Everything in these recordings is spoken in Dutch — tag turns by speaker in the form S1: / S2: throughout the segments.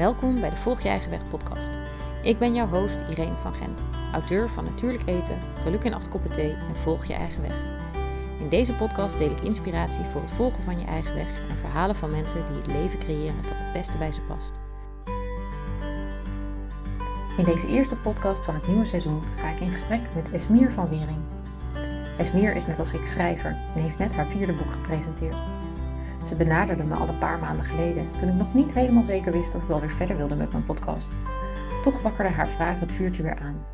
S1: Welkom bij de Volg Je Eigen Weg podcast. Ik ben jouw host Irene van Gent, auteur van Natuurlijk Eten, Geluk in acht koppen thee en Volg Je Eigen Weg. In deze podcast deel ik inspiratie voor het volgen van je eigen weg en verhalen van mensen die het leven creëren dat het beste bij ze past. In deze eerste podcast van het nieuwe seizoen ga ik in gesprek met Esmier van Wering. Esmier is net als ik schrijver en heeft net haar vierde boek gepresenteerd. Ze benaderde me al een paar maanden geleden toen ik nog niet helemaal zeker wist of ik wel weer verder wilde met mijn podcast. Toch wakkerde haar vraag het vuurtje weer aan.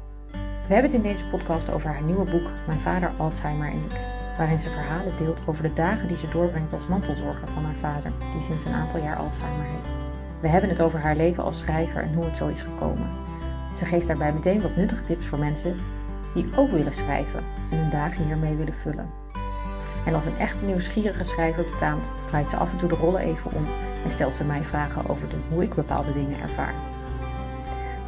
S1: We hebben het in deze podcast over haar nieuwe boek Mijn vader Alzheimer en ik, waarin ze verhalen deelt over de dagen die ze doorbrengt als mantelzorger van haar vader, die sinds een aantal jaar Alzheimer heeft. We hebben het over haar leven als schrijver en hoe het zo is gekomen. Ze geeft daarbij meteen wat nuttige tips voor mensen die ook willen schrijven en hun dagen hiermee willen vullen. En als een echte nieuwsgierige schrijver betaamt, draait ze af en toe de rollen even om en stelt ze mij vragen over hoe ik bepaalde dingen ervaar.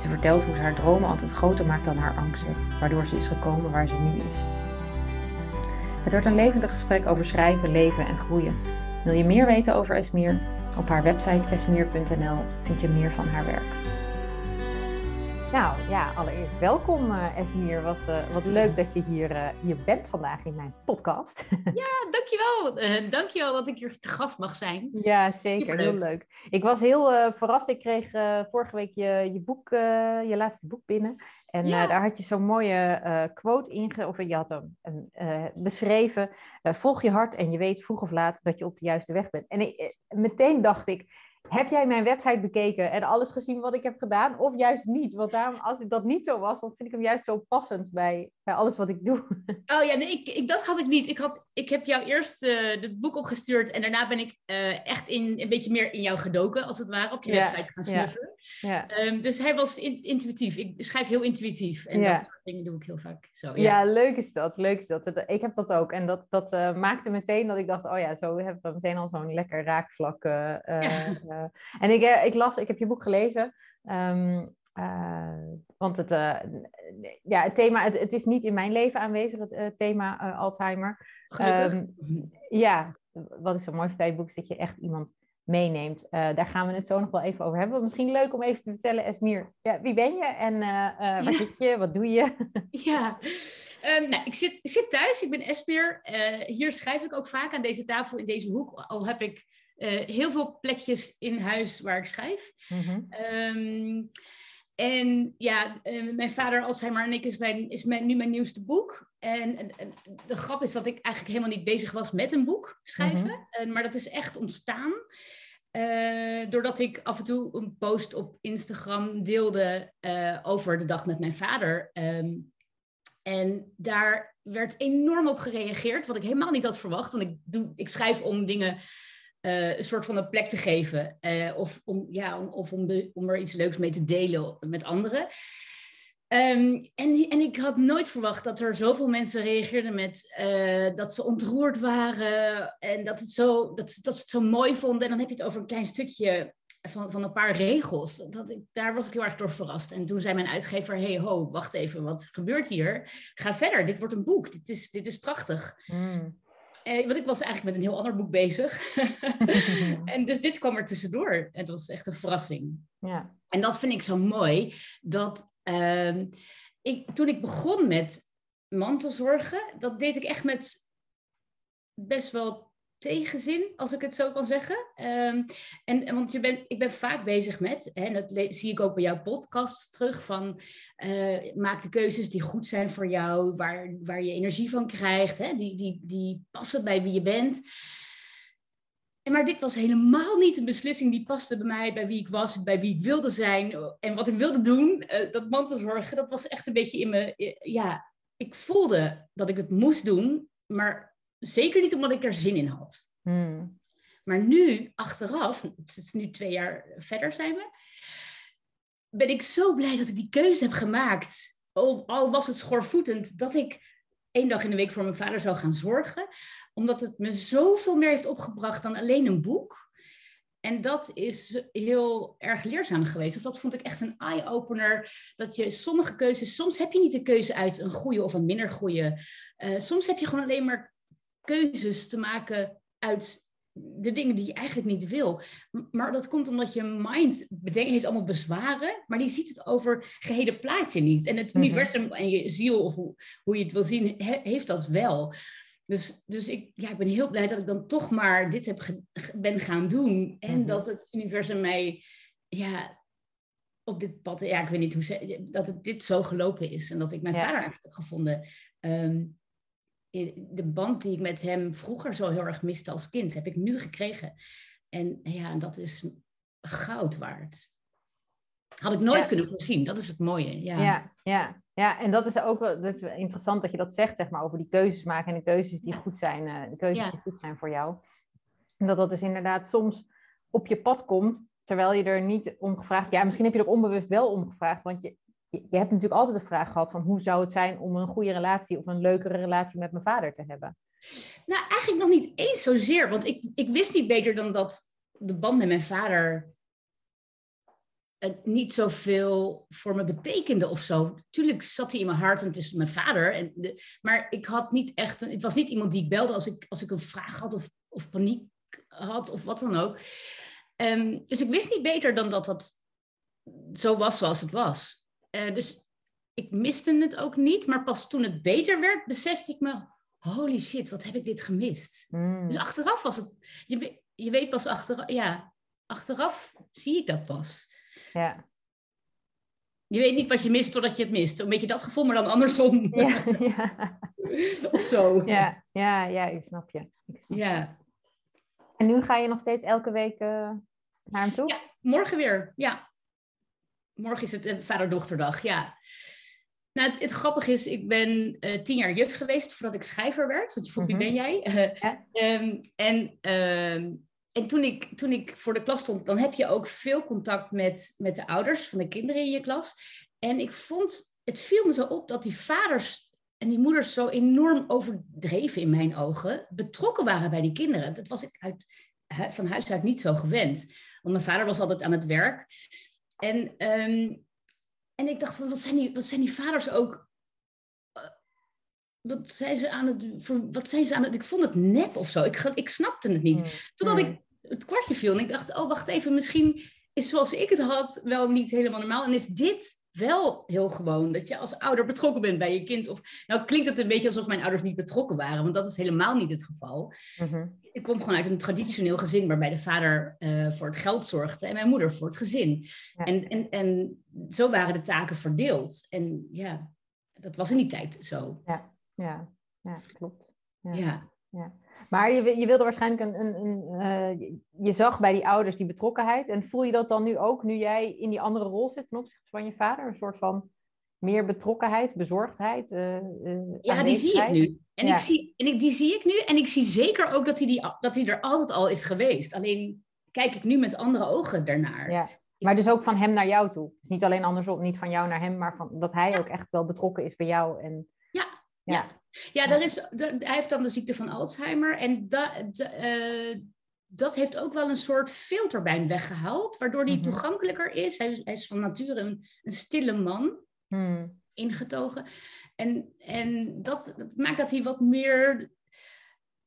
S1: Ze vertelt hoe ze haar dromen altijd groter maakt dan haar angsten, waardoor ze is gekomen waar ze nu is. Het wordt een levendig gesprek over schrijven, leven en groeien. Wil je meer weten over Esmier? Op haar website esmier.nl vind je meer van haar werk. Nou ja, allereerst welkom uh, Esmier. Wat, uh, wat leuk dat je hier, uh, hier bent vandaag in mijn podcast.
S2: Ja, dankjewel. Dankjewel dat ik hier te gast mag zijn.
S1: Ja, zeker. Heel leuk. Ik was heel verrast. Ik kreeg vorige week je, je boek, je laatste boek binnen. En ja. daar had je zo'n mooie quote in, of je had hem beschreven. volg je hart en je weet vroeg of laat dat je op de juiste weg bent. En ik, meteen dacht ik, heb jij mijn website bekeken en alles gezien wat ik heb gedaan? Of juist niet? Want daarom, als dat niet zo was, dan vind ik hem juist zo passend bij, bij alles wat ik doe.
S2: Oh ja, nee, ik, ik, dat had ik niet. Ik, had, ik heb jou eerst uh, het boek opgestuurd en daarna ben ik uh, echt in, een beetje meer in jou gedoken, als het ware, op je ja, website gaan snuffelen. Ja. Ja. Um, dus hij was in, intuïtief. Ik schrijf heel intuïtief en dat dingen doe ik heel vaak. Zo,
S1: ja. leuk is dat. Leuk is dat. Ik heb dat ook. En dat, dat uh, maakte meteen dat ik dacht, oh ja, zo heb ik meteen al zo'n lekker raakvlak. en ik, ik las, ik heb je boek gelezen. Um, uh, want het, ja, het thema, het, het, is niet in mijn leven aanwezig, het thema Alzheimer. Um, ja, wat ik zo mooi vind in je boek is dat je echt iemand meeneemt. daar gaan we het zo nog wel even over hebben. Misschien leuk om even te vertellen, Esmier, ja, wie ben je en waar ja. zit je, wat doe je?
S2: ja, um, nou, ik, zit, ik zit thuis, ik ben Esmier. hier schrijf ik ook vaak aan deze tafel in deze hoek, al heb ik heel veel plekjes in huis waar ik schrijf. Mm -hmm. En ja, uh, mijn vader Alzheimer en ik is, mijn, is mijn, nu mijn nieuwste boek. En, en, en, de grap is dat ik eigenlijk helemaal niet bezig was met een boek schrijven. Mm -hmm. uh, maar dat is echt ontstaan. Uh, doordat ik af en toe een post op Instagram deelde over de dag met mijn vader. Um, en daar werd enorm op gereageerd, wat ik helemaal niet had verwacht. Want ik, doe, ik schrijf om dingen uh, een soort van een plek te geven. Of om, ja, of om, de, om er iets leuks mee te delen met anderen. Um, en, en ik had nooit verwacht dat er zoveel mensen reageerden met uh, dat ze ontroerd waren en dat, het zo, dat, dat ze het zo mooi vonden. En dan heb je het over een klein stukje van, van een paar regels. Dat ik, daar was ik heel erg door verrast. En toen zei mijn uitgever: hey ho, wacht even, wat gebeurt hier? Ga verder, dit wordt een boek, dit is, dit is prachtig. Mm. Eh, want ik was eigenlijk met een heel ander boek bezig. en dus dit kwam er tussendoor. En het was echt een verrassing. Ja. En dat vind ik zo mooi. Dat uh, ik, toen ik begon met mantelzorgen, dat deed ik echt met best wel tegenzin, als ik het zo kan zeggen. Um, en, want je bent, ik ben vaak bezig met, en dat zie ik ook bij jouw podcast terug, van uh, maak de keuzes die goed zijn voor jou, waar, waar je energie van krijgt, hè, die, die, die passen bij wie je bent. Maar dit was helemaal niet een beslissing die paste bij mij, bij wie ik was, bij wie ik wilde zijn en wat ik wilde doen. Uh, dat mantelzorgen, dat was echt een beetje in me, ja, ik voelde dat ik het moest doen, maar Zeker niet omdat ik er zin in had. Hmm. Maar nu, achteraf, het is nu twee jaar verder zijn we, ben ik zo blij dat ik die keuze heb gemaakt. Al, was het schoorvoetend, dat ik één dag in de week voor mijn vader zou gaan zorgen. Omdat het me zoveel meer heeft opgebracht dan alleen een boek. En dat is heel erg leerzaam geweest. Of dat vond ik echt een eye-opener. Dat je sommige keuzes, soms heb je niet de keuze uit een goede of een minder goede. Uh, soms heb je gewoon alleen maar keuzes te maken uit de dingen die je eigenlijk niet wil. Maar dat komt omdat je mind bedenkt, heeft allemaal bezwaren, maar die ziet het over gehele plaatje niet. En het mhm. universum en je ziel, of hoe, hoe je het wil zien, heeft dat wel. Dus, dus ik, ja, ik ben heel blij dat ik dan toch maar dit heb ben gaan doen. En mhm. dat het universum mij ja, op dit pad, ja, ik weet niet hoe ze, dat het dit zo gelopen is. En dat ik mijn vader heb gevonden. Ehm, de band die ik met hem vroeger zo heel erg miste als kind, heb ik nu gekregen. En ja, dat is goud waard. Had ik nooit kunnen voorzien. Dat is het mooie. Ja.
S1: ja, ja, ja. en dat is ook wel dat is interessant dat je dat zegt, zeg maar, over die keuzes maken en de keuzes die goed zijn, uh, de keuzes die goed zijn voor jou. En dat dat dus inderdaad soms op je pad komt, terwijl je er niet om gevraagd. Ja, misschien heb je er onbewust wel om gevraagd, want je, je hebt natuurlijk altijd de vraag gehad van hoe zou het zijn om een goede relatie of een leukere relatie met mijn vader te hebben?
S2: Nou, eigenlijk nog niet eens zozeer, want ik, ik wist niet beter dan dat de band met mijn vader het niet zoveel voor me betekende of zo. Tuurlijk zat hij in mijn hart en het is mijn vader. En de, maar ik had niet echt, het was niet iemand die ik belde als ik, als ik een vraag had of, of paniek had of wat dan ook. Um, dus ik wist niet beter dan dat dat zo was zoals het was. Uh, dus ik miste het ook niet, maar pas toen het beter werd, besefte ik me, holy shit, wat heb ik dit gemist? Mm. Dus achteraf was het, je, je weet pas achteraf, ja, achteraf zie ik dat pas.
S1: Ja.
S2: Je weet niet wat je mist totdat je het mist. Een beetje dat gevoel, maar dan andersom. Ja, ja. of zo.
S1: Ja, ja, ja, ik snap je. Ik snap
S2: ja.
S1: En nu ga je nog steeds elke week uh, naar hem toe?
S2: Ja, morgen weer. Ja, morgen is het vader-dochterdag, ja. Nou, het, het, grappige is, ik ben uh, tien jaar juf geweest voordat ik schrijver werd. Want je vroeg, wie mhm. ben jij? um, en, uh, en toen, ik, toen ik voor de klas stond, dan heb je ook veel contact met, met de ouders van de kinderen in je klas. En ik vond, het viel me zo op dat die vaders en die moeders zo enorm overdreven in mijn ogen betrokken waren bij die kinderen. Dat was ik uit, van huis uit niet zo gewend. Want mijn vader was altijd aan het werk. En, ehm, en ik dacht van, wat zijn die, wat zijn die vaders ook... Eh, wat zijn ze aan het... Wat zijn ze aan het... Ik vond het nep of zo. Ik, ik snapte het niet. Hmm. Totdat ik hmm. het kwartje viel en ik dacht, oh, wacht even, misschien is zoals ik het had wel niet helemaal normaal. En is dit wel heel gewoon. Dat je als ouder betrokken bent bij je kind. Of, nou klinkt het een beetje alsof mijn ouders niet betrokken waren, want dat is helemaal niet het geval. Mhm. Ik kom gewoon uit een traditioneel gezin waarbij de vader uh, voor het geld zorgde en mijn moeder voor het gezin. En, en, en zo waren de taken verdeeld. En ja, dat was in die tijd zo.
S1: Ja, ja, ja klopt.
S2: ja. ja.
S1: ja. Maar je, je wilde waarschijnlijk een. een, een uh, je zag bij die ouders die betrokkenheid. En voel je dat dan nu ook, nu jij in die andere rol zit ten opzichte van je vader? Een soort van meer betrokkenheid, bezorgdheid? Uh,
S2: ja, die zie ik nu. En, ik zie, en ik, die zie ik nu. En ik zie zeker ook dat hij, die, dat hij er altijd al is geweest. Alleen kijk ik nu met andere ogen daarnaar.
S1: Ja. Maar dus ook van hem naar jou toe. Dus niet alleen andersom, niet van jou naar hem, maar van, dat hij ook echt wel betrokken is bij jou. En,
S2: ja, ja. Ja, er is, hij heeft dan de ziekte van Alzheimer. En da, uh, dat heeft ook wel een soort filter bij hem weggehaald. Waardoor hij mhm. toegankelijker is. Hij, hij, is van nature een, een stille man. Hmm. Ingetogen. En, en dat, dat, maakt dat hij wat meer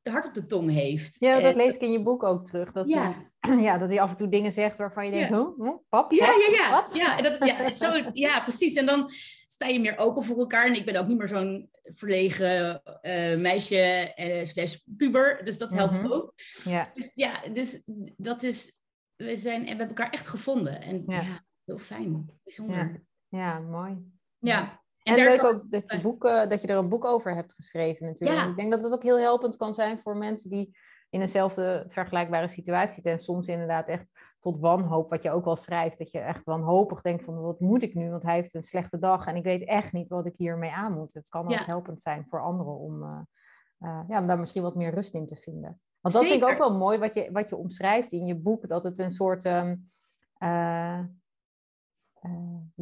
S2: de hart op de tong heeft.
S1: Ja, dat lees ik in je boek ook terug. Dat, ja. Hij, ja, dat hij af en toe dingen zegt waarvan je denkt, ja. huh? pap,
S2: ja, ja, ja. Wat? Ja, en dat, ja, zo, ja, precies. En dan sta je meer open voor elkaar. En ik ben ook niet meer zo'n verlegen uh, meisje uh, slash puber. Dus dat helpt mhm. ook.
S1: Ja.
S2: Dus, ja, dus dat is... We, zijn, en we hebben elkaar echt gevonden. En ja, heel fijn. Bijzonder.
S1: Ja, mooi.
S2: Ja.
S1: En, en leuk ook dat je, boek, dat je er een boek over hebt geschreven natuurlijk. Ja. Ik denk dat het ook heel helpend kan zijn voor mensen die in eenzelfde vergelijkbare situatie zitten. En soms inderdaad echt tot wanhoop, wat je ook wel schrijft. Dat je echt wanhopig denkt van wat moet ik nu? Want hij heeft een slechte dag en ik weet echt niet wat ik hiermee aan moet. Het kan ook helpend zijn voor anderen om, uh, uh, ja, om daar misschien wat meer rust in te vinden. Want dat vind ik ook wel mooi wat je, wat je omschrijft in je boek. Dat het een soort um, uh,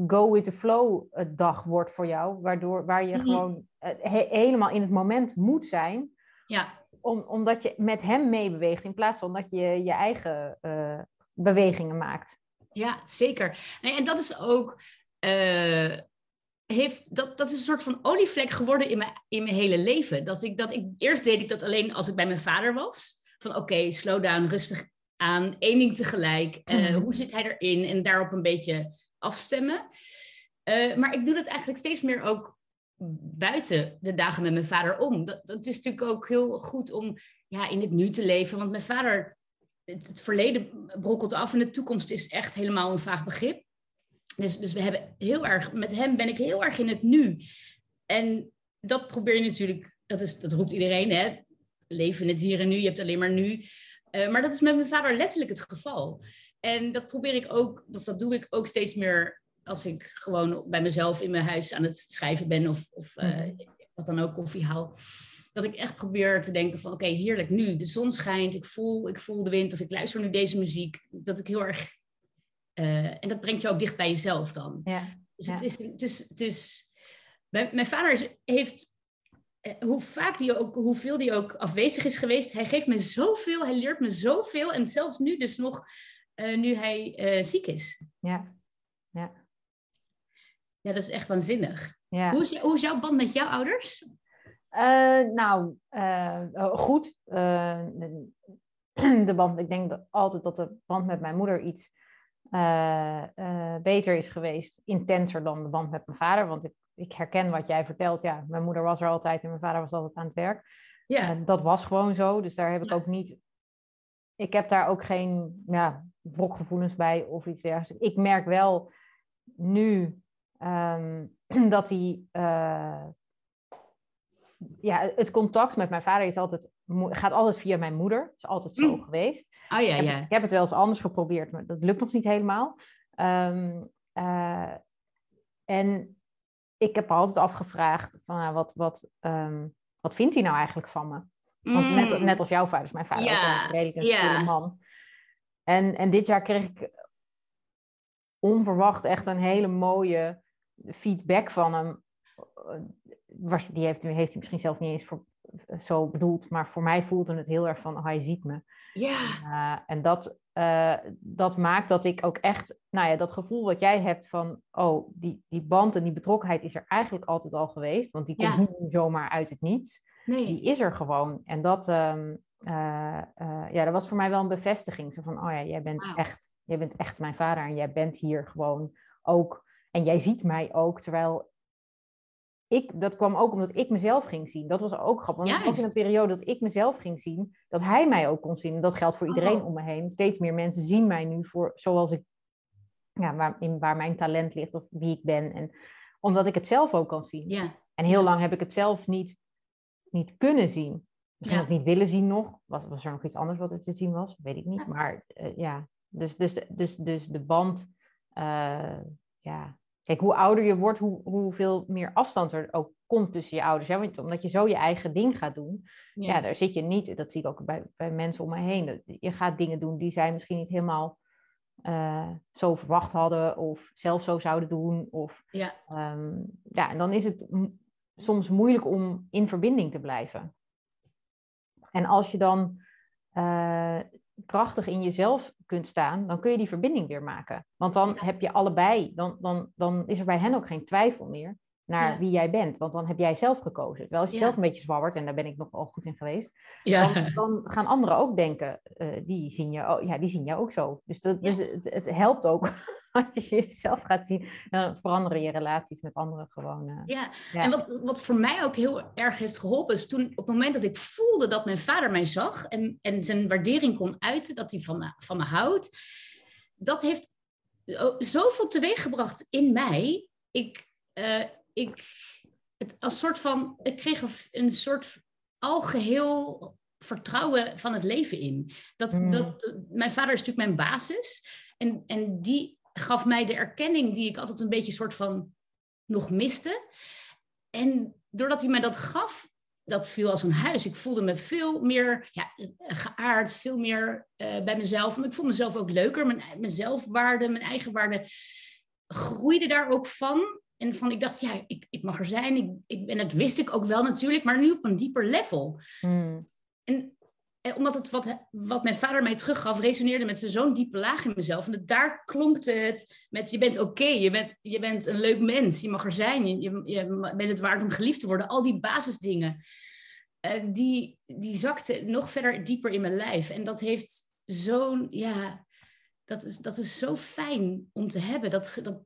S1: go with the flow dag wordt voor jou. Waardoor, waar je mhm. gewoon he helemaal in het moment moet zijn.
S2: Ja.
S1: Om, omdat je met hem meebeweegt in plaats van dat je je eigen bewegingen maakt.
S2: Ja, zeker. En dat is ook. Uh, heeft, dat, dat is een soort van olievlek geworden in mijn, in mijn hele leven. Dat ik, dat ik, eerst deed ik dat alleen als ik bij mijn vader was. van oké, slow down, rustig aan, één ding tegelijk. Uh, Hoe zit hij erin? En daarop een beetje afstemmen. Uh, maar ik doe dat eigenlijk steeds meer ook buiten de dagen met mijn vader om. Dat, dat is natuurlijk ook heel goed om ja, in het nu te leven. Want mijn vader, het, het verleden brokkelt af en de toekomst is echt helemaal een vaag begrip. Dus, dus we hebben heel erg, met hem ben ik heel erg in het nu. En dat probeer je natuurlijk, dat, is, dat roept iedereen, hè? Leven in het hier en nu, je hebt alleen maar nu. Uh, maar dat is met mijn vader letterlijk het geval. En dat probeer ik ook, of dat doe ik ook steeds meer als ik gewoon bij mezelf in mijn huis aan het schrijven ben of, of uh, wat dan ook koffie haal. Dat ik echt probeer te denken van oké, heerlijk nu, de zon schijnt, ik voel, ik voel de wind of ik luister nu deze muziek. Dat ik heel erg... Uh, en dat brengt je ook dicht bij jezelf dan. Ja. Dus het is... Dus, het is mijn, mijn vader heeft hoe vaak die ook, hoeveel die ook afwezig is geweest, hij geeft me zoveel, hij leert me zoveel. En zelfs nu dus nog, uh, nu hij uh, ziek is.
S1: Ja. ja.
S2: Ja, dat is echt waanzinnig. Ja. Hoe, is, hoe is jouw band met jouw ouders?
S1: Uh, nou, goed. de band, ik denk dat altijd dat de band met mijn moeder iets beter is geweest, intenser dan de band met mijn vader. Want ik ik herken wat jij vertelt. Ja, mijn moeder was er altijd en mijn vader was altijd aan het werk. Ja. dat was gewoon zo. Dus daar heb ik ook niet. Ik heb daar ook geen ja, wrokgevoelens bij of iets dergelijks. Ik merk wel nu ehm, dat hij. Ja, het contact met mijn vader is altijd, gaat altijd via mijn moeder. Dat is altijd zo mm. geweest.
S2: Oh, ja,
S1: ik, heb
S2: ja.
S1: Het, ik heb het wel eens anders geprobeerd, maar dat lukt nog niet helemaal. Um, uh, en ik heb altijd afgevraagd van nou, wat, wat, um, wat vindt hij nou eigenlijk van me? Want net, mm. net als jouw vader is mijn vader ja. ook een redelijk man. En, en dit jaar kreeg ik onverwacht echt een hele mooie feedback van hem. Die heeft, heeft hij misschien zelf niet eens voor, zo bedoeld, maar voor mij voelde het heel erg van, oh, hij ziet me.
S2: Ja.
S1: Uh, en dat, uh, dat maakt dat ik ook echt, nou ja, dat gevoel wat jij hebt van, oh, die, die band en die betrokkenheid is er eigenlijk altijd al geweest, want die komt niet zomaar uit het niets. Nee. Die is er gewoon. En dat, um, uh, ja, dat was voor mij wel een bevestiging. Zo van, oh ja, jij bent, wow. echt, jij bent echt mijn vader en jij bent hier gewoon ook. En jij ziet mij ook, terwijl ik, dat kwam ook omdat ik mezelf ging zien. Dat was ook grappig. Want het was in een periode dat ik mezelf ging zien, dat hij mij ook kon zien. Dat geldt voor iedereen oh. om me heen. Steeds meer mensen zien mij nu voor zoals ik, ja, waar, in, waar mijn talent ligt of wie ik ben. En omdat ik het zelf ook kan zien.
S2: Ja.
S1: En heel lang heb ik het zelf niet, niet kunnen zien. Misschien ja. ook niet willen zien nog. Was, was er nog iets anders wat er te zien was? Weet ik niet. Maar uh, ja, dus, dus, dus, dus de band, uh, ja, Kijk, hoe ouder je wordt, hoe, hoeveel meer afstand er ook komt tussen je ouders. Hè? Want omdat je zo je eigen ding gaat doen, ja. ja. daar zit je niet, dat zie ik ook bij, bij mensen om me heen. Je gaat dingen doen die zij misschien niet helemaal uh, zo verwacht hadden of zelf zo zouden doen. Of,
S2: ja.
S1: Um, ja, en dan is het soms moeilijk om in verbinding te blijven. En als je dan uh, krachtig in jezelf kunt staan, dan kun je die verbinding weer maken. Want dan heb je allebei, dan, dan, dan is er bij hen ook geen twijfel meer naar ja. wie jij bent. Want dan heb jij zelf gekozen. Terwijl als je ja. zelf een beetje zwabbert, en daar ben ik nog wel goed in geweest, ja. dan, dan, gaan anderen ook denken, uh, die, zien je, oh, ja, die zien jou ook zo. Dus, dat, dus het, het, helpt ook als je jezelf gaat zien, dan veranderen je relaties met anderen gewoon. Uh,
S2: ja. en wat, wat voor mij ook heel erg heeft geholpen, is toen op het moment dat ik voelde dat mijn vader mij zag en, en zijn waardering kon uiten, dat hij van, van me houdt, dat heeft zoveel teweeggebracht in mij. Ik, uh, ik, het, als soort van, ik kreeg een soort algeheel vertrouwen van het leven in. Dat, mm. dat, mijn vader is natuurlijk mijn basis. En, en die gaf mij de erkenning die ik altijd een beetje soort van nog miste. En doordat hij mij dat gaf, dat viel als een huis. Ik voelde me veel meer ja, geaard, veel meer uh, bij mezelf. Maar ik vond mezelf ook leuker. Mijn, mijn zelfwaarde, mijn eigen waarde groeide daar ook van. En van, ik dacht, ja, ik, ik mag er zijn. Ik, ik, en dat wist ik ook wel natuurlijk, maar nu op een dieper level.
S1: Hmm.
S2: En omdat het wat, wat mijn vader mij teruggaf, resoneerde met zo'n diepe laag in mezelf. En daar klonk het met, je bent oké, je, bent, je bent een leuk mens, je mag er zijn, je, je, je bent het waard om geliefd te worden. Al die basisdingen. uh, die, die zakte nog verder dieper in mijn lijf. En dat heeft zo'n, ja, dat is, dat is zo fijn om te hebben. Dat, dat,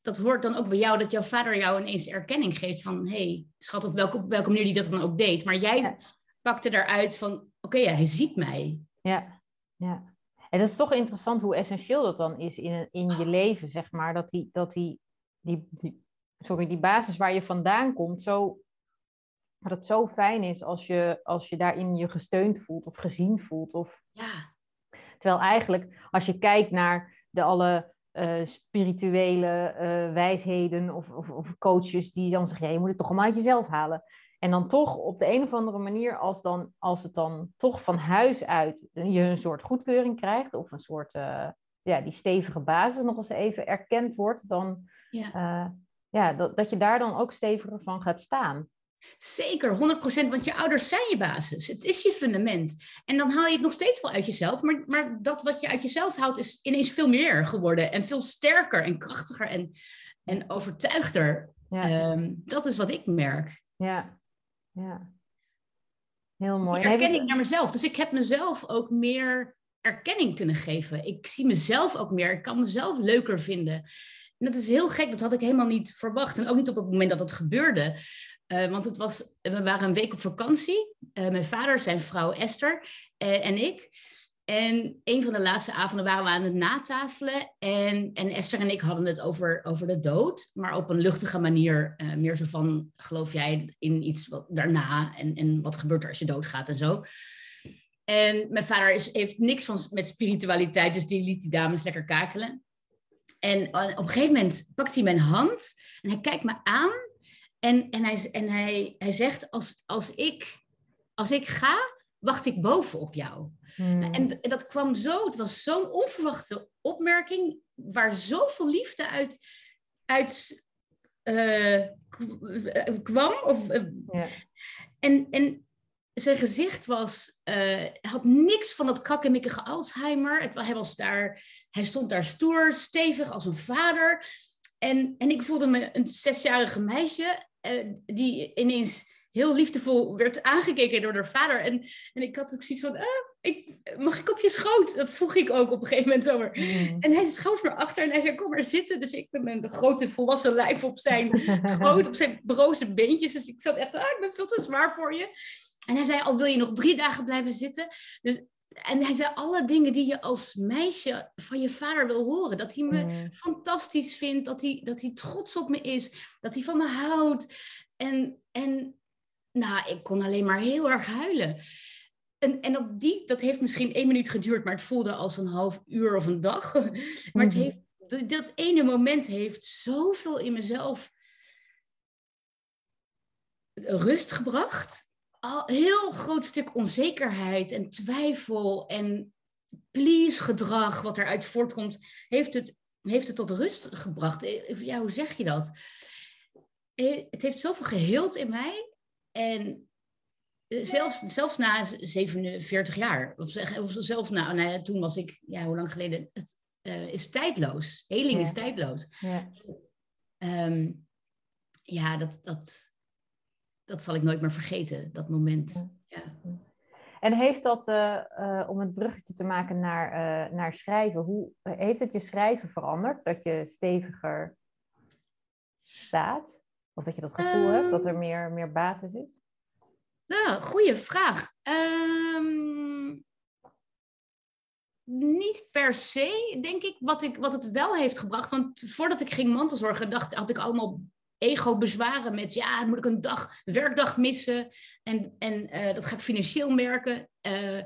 S2: dat hoort dan ook bij jou, dat jouw vader jou ineens erkenning geeft van, hé, hey, schat, op welke, op welke manier die dat dan ook deed. Maar jij pakte daaruit van, oké, ja, hij ziet mij.
S1: Ja, ja. En dat is toch interessant hoe essentieel dat dan is in, in je leven, zeg maar. Dat die, dat die, die, die, sorry, die basis waar je vandaan komt, zo, dat het zo fijn is als je, als je daarin je gesteund voelt of gezien voelt. Of...
S2: Ja.
S1: Terwijl eigenlijk, als je kijkt naar de alle uh, spirituele uh, wijsheden of, of, of, coaches die dan zeggen, ja, je moet het toch allemaal uit jezelf halen. En dan toch op de een of andere manier, als, dan, als het dan toch van huis uit je een soort goedkeuring krijgt, of een soort, uh, ja, die stevige basis nog eens even erkend wordt, dan ja. ja, dat, dat je daar dan ook steviger van gaat staan.
S2: Zeker, 100%, want je ouders zijn je basis. Het is je fundament. En dan haal je het nog steeds wel uit jezelf, maar, maar dat wat je uit jezelf haalt is ineens veel meer geworden en veel sterker en krachtiger en, en overtuigder. Ja. Ehm, dat is wat ik merk.
S1: Ja, ja. Heel mooi.
S2: erkenning naar mezelf. Dus ik heb mezelf ook meer erkenning kunnen geven. Ik zie mezelf ook meer. Ik kan mezelf leuker vinden. En dat is heel gek. Dat had ik helemaal niet verwacht. En ook niet op het moment dat het gebeurde. Uh, want het was, we waren een week op vakantie. Uh, mijn vader, zijn vrouw Esther uh, en ik. En een van de laatste avonden waren we aan het natafelen. En, en Esther en ik hadden het over, over de dood. Maar op een luchtige manier. meer zo van, geloof jij in iets wat daarna? En, en wat gebeurt er als je doodgaat en zo. En mijn vader is, heeft niks van, met spiritualiteit. Dus die liet die dames lekker kakelen. En op een gegeven moment pakt hij mijn hand. En hij kijkt me aan. En, en, hij, en hij, hij zegt, als, als, ik, als ik ga, wacht ik boven op jou. Hmm. En, en, dat kwam zo, het was zo'n onverwachte opmerking, waar zoveel liefde uit, uit uh, kwam. Of, uh, ja. en, en zijn gezicht was, uh, had niks van dat krakkemikkige Alzheimer. Het, hij, was daar, hij stond daar stoer, stevig als een vader. En, en ik voelde me een zesjarige meisje die ineens heel liefdevol werd aangekeken door haar vader. En, en ik had ook zoiets van, ah, ik, mag ik op je schoot? Dat vroeg ik ook op een gegeven moment over. Mm. En hij schoof me achter en hij zei, kom maar zitten. Dus ik met mijn grote volwassen lijf op zijn schoot, op zijn broze beentjes. Dus ik zat echt, ah, ik ben veel te zwaar voor je. En hij zei, al wil je nog drie dagen blijven zitten? Dus en hij zei alle dingen die je als meisje van je vader wil horen. Dat hij me mm. fantastisch vindt, dat hij, dat hij trots op me is, dat hij van me houdt. En, en nou, ik kon alleen maar heel erg huilen. En, en op die, dat heeft misschien één minuut geduurd, maar het voelde als een half uur of een dag. maar het mm-hmm. heeft, dat, dat ene moment heeft zoveel in mezelf rust gebracht al heel groot stuk onzekerheid en twijfel en please gedrag wat eruit voortkomt, heeft het, heeft het tot rust gebracht. Eh, ja, hoe zeg je dat? Eh, het heeft zoveel geheeld in mij. En eh, zelfs, zelfs na 47 jaar, of, of zelfs na, nou, toen was ik, ja, hoe lang geleden? Het is tijdloos. Heling is tijdloos. Ja, um, ja dat, dat, dat zal ik nooit meer vergeten, dat moment. Ja.
S1: En heeft dat, uh, uh, om het bruggetje te maken naar, naar schrijven, hoe heeft het je schrijven veranderd? Dat je steviger staat? Of dat je dat gevoel hebt dat er ehm. meer, meer basis is?
S2: Nou, goede vraag. Um, niet per se, denk ik, wat, ik, wat het wel heeft gebracht. Want voordat ik ging mantelzorgen, dacht, had ik allemaal ego bezwaren met, ja, moet ik een dag, werkdag missen en, en uh, dat ga ik financieel merken. Uh,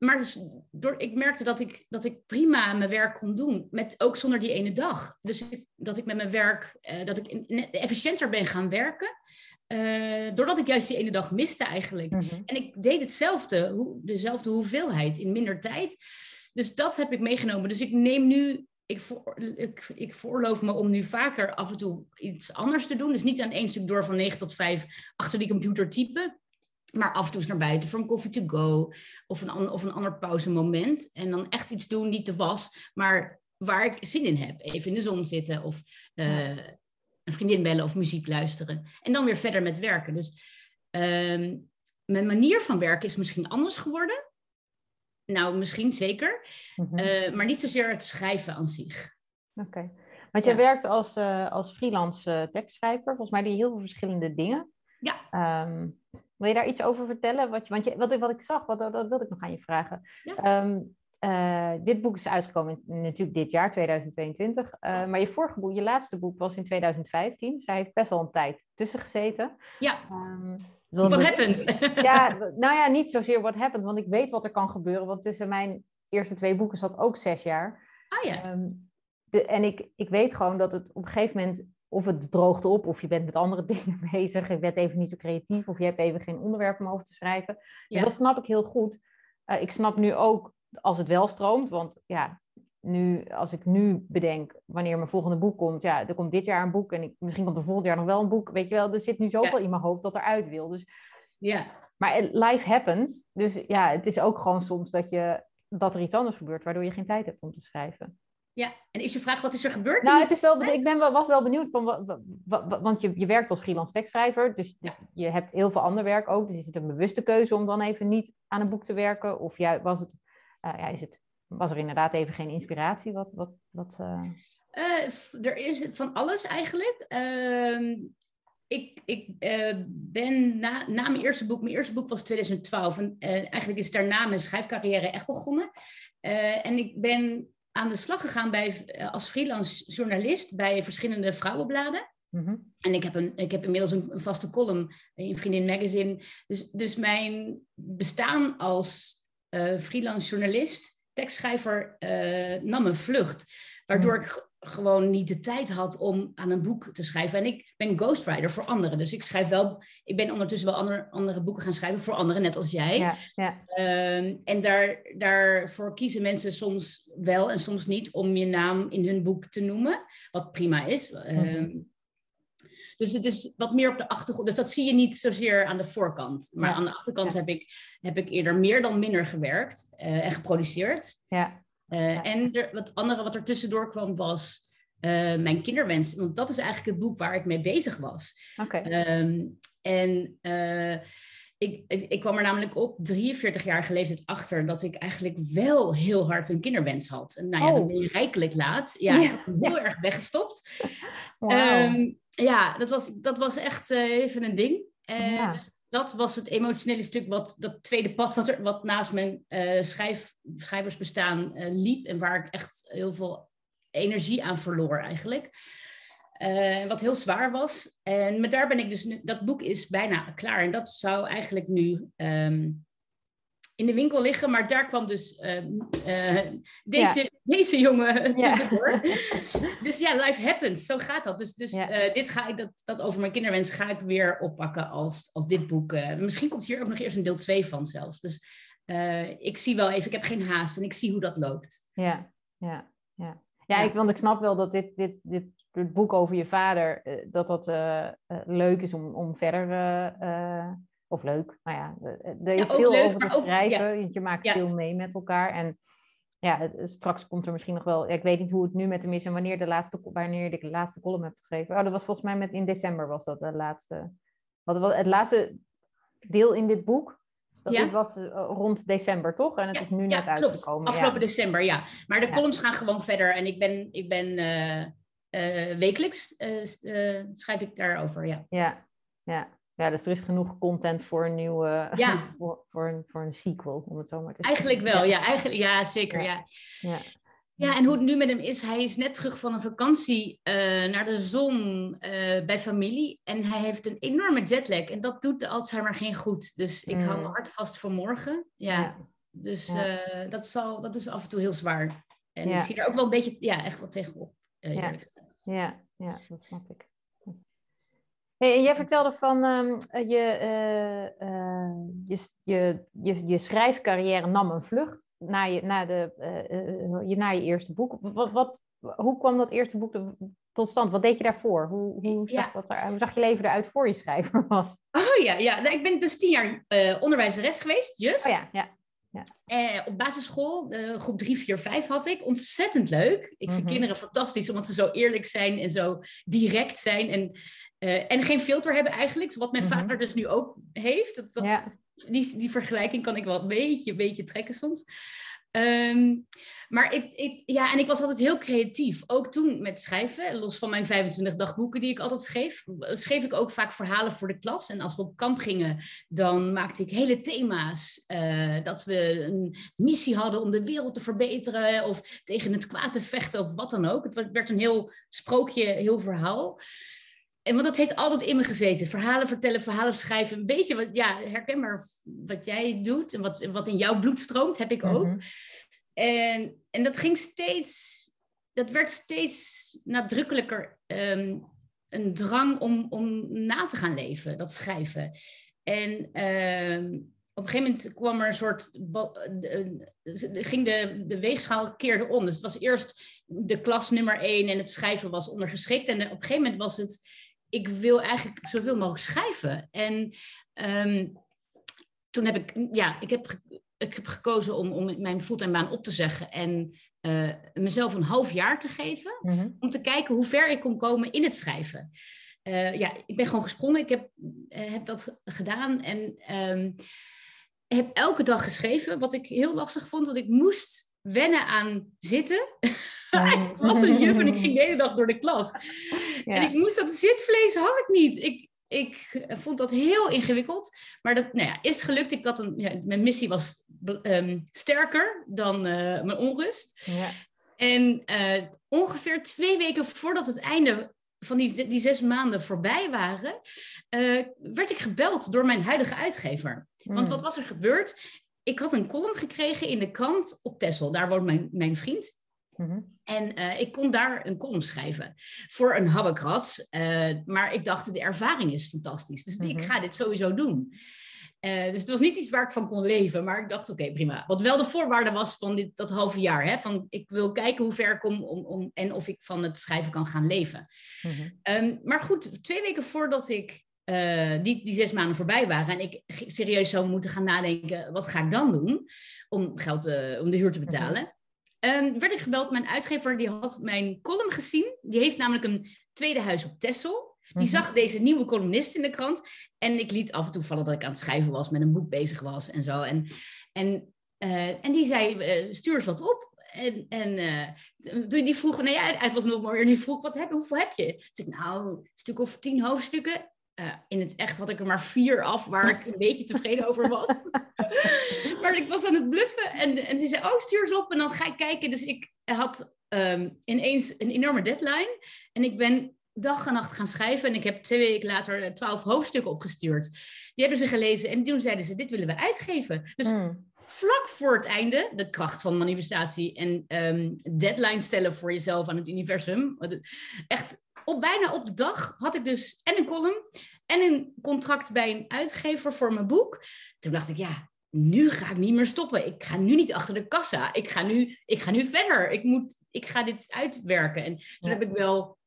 S2: maar dus door, ik merkte dat ik, dat ik prima mijn werk kon doen, met, ook zonder die ene dag. Dus dat ik met mijn werk, uh, dat ik efficiënter ben gaan werken. doordat ik juist die ene dag miste eigenlijk. Mhm. En ik deed hetzelfde, hoe, dezelfde hoeveelheid in minder tijd. Dus dat heb ik meegenomen. Dus ik neem nu ik, voor, ik, ik veroorloof me om nu vaker af en toe iets anders te doen. Dus niet aan één stuk door van 9 tot 5 achter die computer typen. Maar af en toe eens naar buiten voor een coffee to go. Of een, of een ander pauzemoment. En dan echt iets doen, niet te was, maar waar ik zin in heb. Even in de zon zitten of uh, een vriendin bellen of muziek luisteren. En dan weer verder met werken. Dus Ehm, mijn manier van werken is misschien anders geworden. Nou, misschien zeker. Mhm. Eh, maar niet zozeer het schrijven aan zich.
S1: Oké. Want je werkt als, uh, als freelance tekstschrijver. Volgens mij doe je heel veel verschillende dingen.
S2: Ja.
S1: Ehm, wil je daar iets over vertellen? Wat je, want je, wat, wat ik zag, wat, dat wilde ik nog aan je vragen. Ja. Ehm, uh, dit boek is uitgekomen natuurlijk dit jaar, 2022. Uh, eh, maar je vorige boek, je laatste boek, was in 2015. Dus hij heeft best wel een tijd tussen gezeten.
S2: Ja. Um, wat happened?
S1: Ja, nou ja, niet zozeer wat happened, want ik weet wat er kan gebeuren. Want tussen mijn eerste twee boeken zat ook zes jaar.
S2: Ah ja. Um,
S1: de, en ik, ik weet gewoon dat het op een gegeven moment, of het droogt op, of je bent met andere dingen bezig, je bent even niet zo creatief, of je hebt even geen onderwerp om over te schrijven. Dus dat snap ik heel goed. Uh, ik snap nu ook als het wel stroomt. Want ja, nu, als ik nu bedenk wanneer mijn volgende boek komt, ja, er komt dit jaar een boek en ik, misschien komt er volgend jaar nog wel een boek. Weet je wel, er zit nu zoveel in mijn hoofd dat eruit wil. Dus,
S2: ja.
S1: Maar life happens. Dus ja, het is ook gewoon soms dat, je, dat er iets anders gebeurt, waardoor je geen tijd hebt om te schrijven.
S2: Ja, en is je vraag, wat is er gebeurd?
S1: Nou, het is wel, ik ben wel, was wel benieuwd, van, want je, je werkt als freelance tekstschrijver, dus, dus je hebt heel veel ander werk ook. Dus is het een bewuste keuze om dan even niet aan een boek te werken? Of ja, was het uh, ja, is het, was er inderdaad even geen inspiratie? Wat, wat, wat, uh...
S2: er is van alles eigenlijk. Ehm, ik, ik ben na, na mijn eerste boek, mijn eerste boek was 2012. En eigenlijk is daarna mijn schrijfcarrière echt begonnen. en ik ben aan de slag gegaan bij, als freelance journalist bij verschillende vrouwenbladen. Mhm. En ik heb, een, ik heb inmiddels een, een, vaste column in Vriendin Magazine. Dus, dus mijn bestaan als uh, freelance journalist, tekstschrijver, uh, nam een vlucht. Waardoor hmm. ik gewoon niet de tijd had om aan een boek te schrijven. En ik ben ghostwriter voor anderen. Dus ik schrijf wel, ik ben ondertussen wel andere, andere boeken gaan schrijven voor anderen, net als jij.
S1: Ja, ja.
S2: Uh, en daar, daarvoor kiezen mensen soms wel en soms niet om je naam in hun boek te noemen. Wat prima is. Mm dus het is wat meer op de achtergrond. Dus dat zie je niet zozeer aan de voorkant. Maar aan de achterkant heb, ik, heb ik eerder meer dan minder gewerkt uh, en geproduceerd.
S1: Ja.
S2: Uh, en er, wat andere wat er tussendoor kwam was uh, mijn kinderwens. Want dat is eigenlijk het boek waar ik mee bezig was. Um, en ik, ik kwam er namelijk op 43 jaar leeftijd achter dat ik eigenlijk wel heel hard een kinderwens had. En nou ja, oh. dan ben je rijkelijk laat. Ja, ja. ik had hem heel erg weggestopt. Wow. Um, ja, dat was, dat was echt even een ding. Uh, dus dat was het emotionele stuk, wat, dat tweede pad wat, wat naast mijn uh, schrijf, schrijversbestaan liep. En waar ik echt heel veel energie aan verloor eigenlijk. wat heel zwaar was. En met daar ben ik dus nu, dat boek is bijna klaar. En dat zou eigenlijk nu um, in de winkel liggen. Maar daar kwam dus uh, deze, deze jongen ja. tussendoor. dus ja, life happens. Zo gaat dat. Dus, dus uh, dit ga ik, dat, dat over mijn kinderwens ga ik weer oppakken als, als dit boek. Uh, misschien komt hier ook nog eerst een deel 2 van zelfs. Dus ik zie wel even, ik heb geen haast en ik zie hoe dat loopt.
S1: Ja, ja, ja. Ja, Ik, want ik snap wel dat dit, dit, dit, dit boek over je vader, dat dat leuk is om, om verder of leuk. Nou ja, er is veel over te schrijven. je maakt veel mee met elkaar. En ja, straks komt er misschien nog wel. ik weet niet hoe het nu met hem is en wanneer, de laatste, wanneer ik de laatste column heb geschreven. Oh, dat was volgens mij met, in december was dat de laatste. Wat, het laatste deel in dit boek. Dat was eh, rond december, toch? En het is nu net klopt. uitgekomen.
S2: Afgelopen december, ja. Maar de columns gaan gewoon verder. En ik ben, ik ben uh, uh, wekelijks schrijf ik daarover, ja.
S1: Ja, ja. Ja, dus er is genoeg content voor een nieuwe, ja. voor, voor, een, voor een sequel, om het zo maar te
S2: zeggen. Eigenlijk wel, ja, eigenlijk, ja zeker. Ja.
S1: Ja.
S2: ja. en hoe het nu met hem is, hij is net terug van een vakantie uh, naar de zon uh, bij familie. En hij heeft een enorme jetlag. En dat doet de Alzheimer geen goed. Dus ik mm. hou me hard vast voor morgen. Ja, dus uh, dat, zal, dat is af en toe heel zwaar. En ik zie er ook wel een beetje, ja, echt wat tegenop.
S1: ja. ja, ja, dat snap ik. Hey, jij vertelde van um, je, uh, uh, je, je, je, je, schrijfcarrière nam een vlucht na je, na de, uh, je, na je eerste boek. Wat, wat, hoe kwam dat eerste boek tot stand? Wat deed je daarvoor? Hoe, hoe, zag, dat er, hoe zag je leven eruit voor je schrijver was?
S2: Oh ja, ja. Nou, ik ben dus tien jaar onderwijzeres geweest, juf.
S1: Oh ja, ja.
S2: Ja. Eh, op basisschool, groep 3, 4, 5 had ik. Ontzettend leuk. Ik vind mhm. kinderen fantastisch omdat ze zo eerlijk zijn en zo direct zijn. En, uh, en geen filter hebben eigenlijk. Wat mijn mhm. vader dus nu ook heeft. Dat, dat, die, die vergelijking kan ik wel een beetje, een beetje trekken soms. Ehm, maar ik, ik, ja, en ik was altijd heel creatief. Ook toen met schrijven, los van mijn 25 dagboeken die ik altijd schreef, schreef ik ook vaak verhalen voor de klas. En als we op kamp gingen, dan maakte ik hele thema's. Uh, dat we een missie hadden om de wereld te verbeteren of tegen het kwaad te vechten of wat dan ook. Het werd een heel sprookje, heel verhaal. En want dat heeft altijd in me gezeten. Verhalen vertellen, verhalen schrijven. Een beetje wat, ja, herkenbaar wat jij doet en wat, wat in jouw bloed stroomt, heb ik ook. Mhm. en, en dat ging steeds, dat werd steeds nadrukkelijker ehm, een drang om, om na te gaan leven, dat schrijven. En ehm, op een gegeven moment kwam er een soort. ging de, de weegschaal keerde om. Dus het was eerst de klas nummer één en het schrijven was ondergeschikt. En op een gegeven moment was het ik wil eigenlijk zoveel mogelijk schrijven. En ehm, toen heb ik, ja, ik heb, ik heb gekozen om, om mijn fulltime baan op te zeggen en uh, mezelf een half jaar te geven. Mhm. Om te kijken hoe ver ik kon komen in het schrijven. Uh, ja, ik ben gewoon gesprongen. Ik heb, uh, heb dat gedaan en um, heb elke dag geschreven. Wat ik heel lastig vond, want ik moest wennen aan zitten. ik was een juf en ik ging de hele dag door de klas. En ik moest dat zitvlees had ik niet. Ik, ik vond dat heel ingewikkeld. Maar dat nou ja, is gelukt. Ik had een, ja, mijn missie was ehm, sterker dan uh, mijn onrust. Ja. En uh, ongeveer twee weken voordat het einde van die, die zes maanden voorbij waren, uh, werd ik gebeld door mijn huidige uitgever. Want hmm. wat was er gebeurd? Ik had een column gekregen in de krant op Texel. Daar woont mijn, mijn vriend. Mhm. En uh, ik kon daar een column schrijven voor een habbekrats. Uh, maar ik dacht, de ervaring is fantastisch. Dus ik mhm. ga dit sowieso doen. Uh, dus het was niet iets waar ik van kon leven. Maar ik dacht, oké, prima. Wat wel de voorwaarde was van dit, dat halve jaar. Hè? Van, ik wil kijken hoe ver ik kom om, om, en of ik van het schrijven kan gaan leven. Mhm. um, maar goed, twee weken voordat ik die, die zes maanden voorbij waren en ik serieus zou moeten gaan nadenken, wat ga ik dan doen om geld om de huur te betalen? Um, werd ik gebeld, mijn uitgever die had mijn column gezien. Die heeft namelijk een tweede huis op Texel. Die mhm. zag deze nieuwe columnist in de krant. En ik liet af en toe vallen dat ik aan het schrijven was, met een boek bezig was en zo. En, en, uh, en die zei, uh, stuur eens wat op. En, en uh, die vroeg, nee, ja, het was nog maar die vroeg, wat heb, hoeveel heb je? Dus ik, nou, een stuk of tien hoofdstukken. Uh, in het echt had ik er maar vier af waar ik een beetje tevreden over was. maar ik was aan het bluffen en, en die zei, oh stuur eens op en dan ga ik kijken. Dus ik had um, ineens een enorme deadline en ik ben dag en nacht gaan schrijven en ik heb twee weken later twaalf hoofdstukken opgestuurd. Die hebben ze gelezen en toen zeiden ze, dit willen we uitgeven. Dus hmm. vlak voor het einde, de kracht van manifestatie en um, deadline stellen voor jezelf aan het universum. Echt op, bijna op de dag had ik dus en een column en een contract bij een uitgever voor mijn boek. Toen dacht ik, ja, nu ga ik niet meer stoppen. Ik ga nu niet achter de kassa. Ik ga nu, ik ga nu verder. Ik, moet, ik ga dit uitwerken. En toen heb ik wel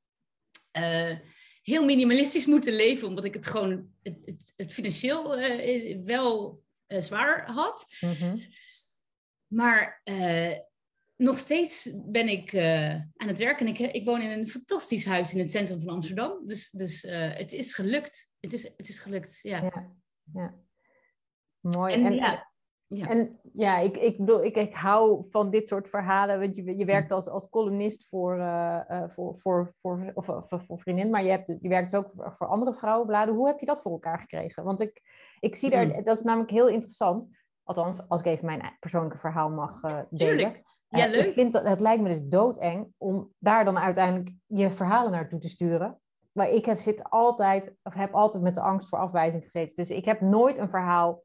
S2: uh, heel minimalistisch moeten leven, omdat ik het gewoon het, het, het financieel uh, wel uh, zwaar had. Mm -hmm. Maar nog steeds ben ik uh, aan het werken. Ik, ik woon in een fantastisch huis in het centrum van Amsterdam. Dus, dus uh, het is gelukt. Het is, het is gelukt, ja. ja, ja.
S1: Mooi. En, en, ja, ja. en ja, ik, ik bedoel, ik, ik hou van dit soort verhalen. Want je, je werkt als, als columnist voor, uh, voor, voor, voor, of, voor, voor vriendin, maar je, hebt, je werkt dus ook voor, voor andere vrouwenbladen. Hoe heb je dat voor elkaar gekregen? Want ik, ik zie daar, mm. dat is namelijk heel interessant Althans, als ik even mijn persoonlijke verhaal mag uh, delen.
S2: Ja, uh, leuk.
S1: Ik vind dat, het lijkt me dus doodeng om daar dan uiteindelijk je verhalen naartoe te sturen. Maar ik heb, zit altijd, of heb altijd met de angst voor afwijzing gezeten. Dus ik heb nooit een verhaal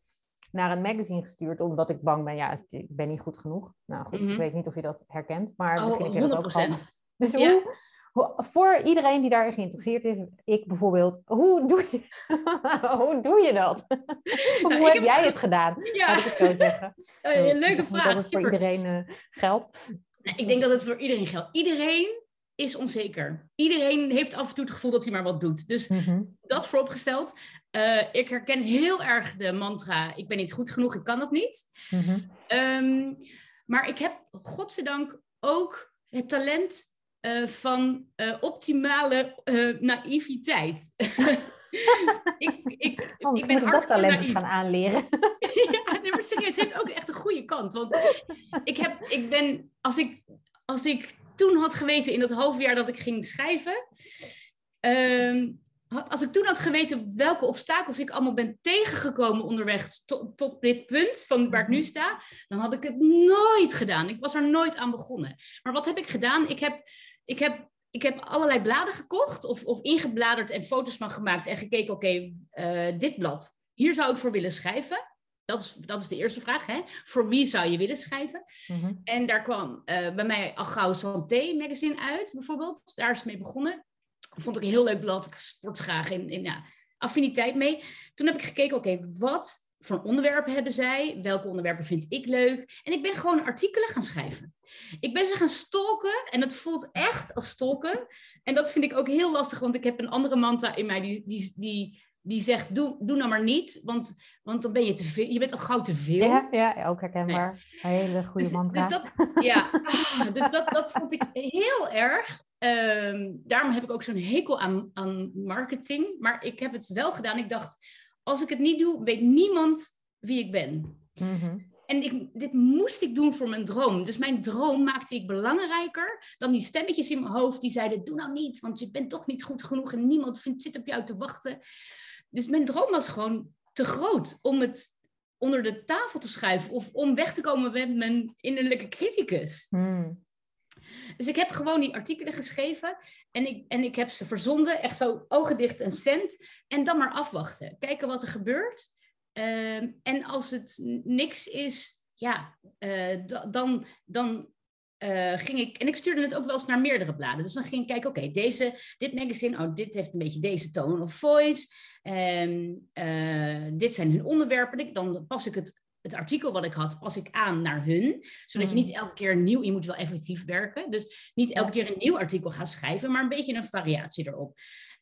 S1: naar een magazine gestuurd, omdat ik bang ben, ja, ik ben niet goed genoeg. Nou goed, ik mhm. weet niet of je dat herkent, maar
S2: oh,
S1: misschien heb je dat ook gehad. Dus
S2: ja.
S1: hoe, voor iedereen die daar geïnteresseerd is, ik bijvoorbeeld, hoe doe je, hoe doe je dat? Nou, hoe heb jij het gedaan? Ja. Ik het zo zeggen.
S2: Uh, leuke vraag.
S1: Dat het voor iedereen uh, geldt.
S2: Nou, ik denk dat het voor iedereen geldt. Iedereen is onzeker. Iedereen heeft af en toe het gevoel dat hij maar wat doet. Dus mhm. dat vooropgesteld. Uh, ik herken heel erg de mantra: ik ben niet goed genoeg, ik kan dat niet. Mhm. Ehm, maar ik heb, godzijdank, ook het talent uh, van uh, optimale naïviteit.
S1: ik, ik, ik ben dat talent gaan aanleren.
S2: ja, nee, maar serieus, het heeft ook echt een goede kant. Want ik, heb, ik ben, als ik, als ik toen had geweten in dat half jaar dat ik ging schrijven, ehm, als ik toen had geweten welke obstakels ik allemaal ben tegengekomen onderweg tot, tot dit punt van waar ik nu sta, dan had ik het nooit gedaan. Ik was er nooit aan begonnen. Maar wat heb ik gedaan? Ik heb, ik heb, ik heb allerlei bladen gekocht of, of ingebladerd en foto's van gemaakt en gekeken, oké, eh, dit blad, hier zou ik voor willen schrijven. Dat is, dat is de eerste vraag. Hè? Voor wie zou je willen schrijven? Mhm. En daar kwam uh, bij mij al gauw Santé magazine uit, bijvoorbeeld. Daar is het mee begonnen. Vond ik een heel leuk blad. Ik sport graag in, in ja, affiniteit mee. Toen heb ik gekeken, oké, wat voor onderwerpen hebben zij? Welke onderwerpen vind ik leuk? En ik ben gewoon artikelen gaan schrijven. Ik ben ze gaan stalken en het voelt echt als stalken. En dat vind ik ook heel lastig, want ik heb een andere manta in mij die, die, die die zegt, doe, doe nou maar niet, want, want dan ben je te veel. Je bent al gauw te veel.
S1: Ja, ja ook herkenbaar. Een hele goede dus, mantra.
S2: Dus, dat, ja, ah, dus dat, dat vond ik heel erg. Um, daarom heb ik ook zo'n hekel aan, aan marketing. Maar ik heb het wel gedaan. Ik dacht, als ik het niet doe, weet niemand wie ik ben. Mm En ik, dit moest ik doen voor mijn droom. Dus mijn droom maakte ik belangrijker dan die stemmetjes in mijn hoofd die zeiden: Doe nou niet, want je bent toch niet goed genoeg en niemand vindt, zit op jou te wachten. Dus mijn droom was gewoon te groot om het onder de tafel te schuiven of om weg te komen met mijn innerlijke criticus. Hmm. Dus ik heb gewoon die artikelen geschreven en ik, en ik heb ze verzonden, echt zo ogen dicht en cent. En dan maar afwachten, kijken wat er gebeurt. Ehm, en als het niks is, ja, uh, dan, dan uh, ging ik, en ik stuurde het ook wel eens naar meerdere bladen. Dus dan ging ik kijken, oké, deze, dit magazine, oh, dit heeft een beetje deze tone of voice. En uh, dit zijn hun onderwerpen. Dan pas ik het, het artikel wat ik had, pas ik aan naar hun. Zodat je hmm. niet elke keer nieuw, je moet wel effectief werken. Dus niet elke keer een nieuw artikel gaan schrijven, maar een beetje een variatie erop.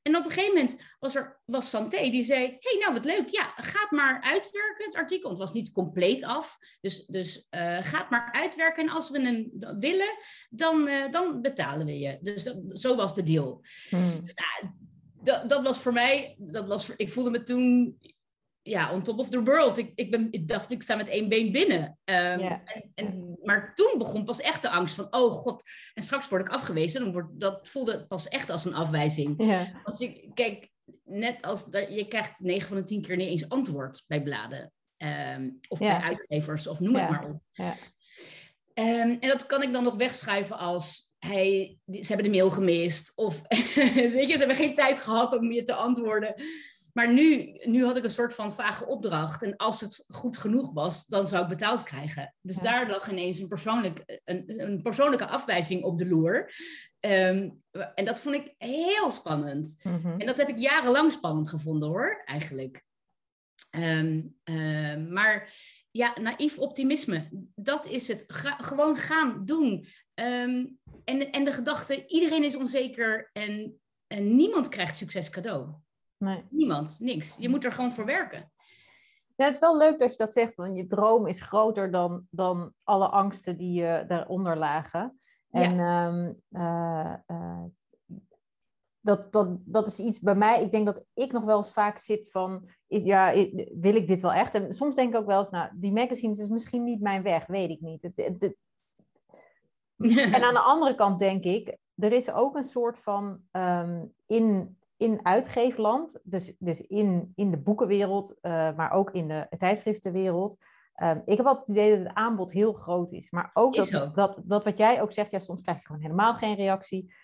S2: En op een gegeven moment was er was Santé die zei: hey, nou wat leuk, ja, ga maar uitwerken het artikel. Het was niet compleet af, dus, dus uh, ga het maar uitwerken. En als we hem willen, dan, uh, dan betalen we je. Dus dat, zo was de deal. Hmm. Nou, dat, dat was voor mij, dat was, ik voelde me toen ja, on top of the world. Ik, ik, ben, ik dacht, ik sta met één been binnen. Um, en, en, maar toen begon pas echt de angst van, oh god, en straks word ik afgewezen. Dan wordt, dat voelde pas echt als een afwijzing. Want je, kijk, net als dat, je krijgt 9 van de 10 keer niet eens antwoord bij bladen. Um, of bij uitgevers, of noem het maar op. Um, en dat kan ik dan nog wegschuiven als hey, ze hebben de mail gemist. Of weet je, ze hebben geen tijd gehad om je te antwoorden. Maar nu, nu had ik een soort van vage opdracht. En als het goed genoeg was, dan zou ik betaald krijgen. Dus daar lag ineens een, persoonlijk, een, een persoonlijke afwijzing op de loer. Ehm, en dat vond ik heel spannend. Mhm. En dat heb ik jarenlang spannend gevonden hoor, eigenlijk. Ehm, ehm, maar ja, naïef optimisme, dat is het. gewoon gaan, doen. en, en de gedachte, iedereen is onzeker en, en niemand krijgt succes cadeau. Nee. Niemand, niks. Je moet er gewoon voor werken.
S1: Ja, het is wel leuk dat je dat zegt, want je droom is groter dan, dan alle angsten die je daaronder lagen. En ja. Ehm, eh, eh, dat, dat, dat is iets bij mij. Ik denk dat ik nog wel eens vaak zit van, is, ja, wil ik dit wel echt? En soms denk ik ook wel eens, nou, die magazines is misschien niet mijn weg, weet ik niet. en aan de andere kant denk ik, er is ook een soort van um, in in uitgeefland, dus, dus in, in de boekenwereld, uh, maar ook in de tijdschriftenwereld. Um, ik heb altijd het idee dat het aanbod heel groot is. Maar ook dat, dat, dat, wat jij ook zegt, ja, soms krijg je gewoon helemaal geen reactie.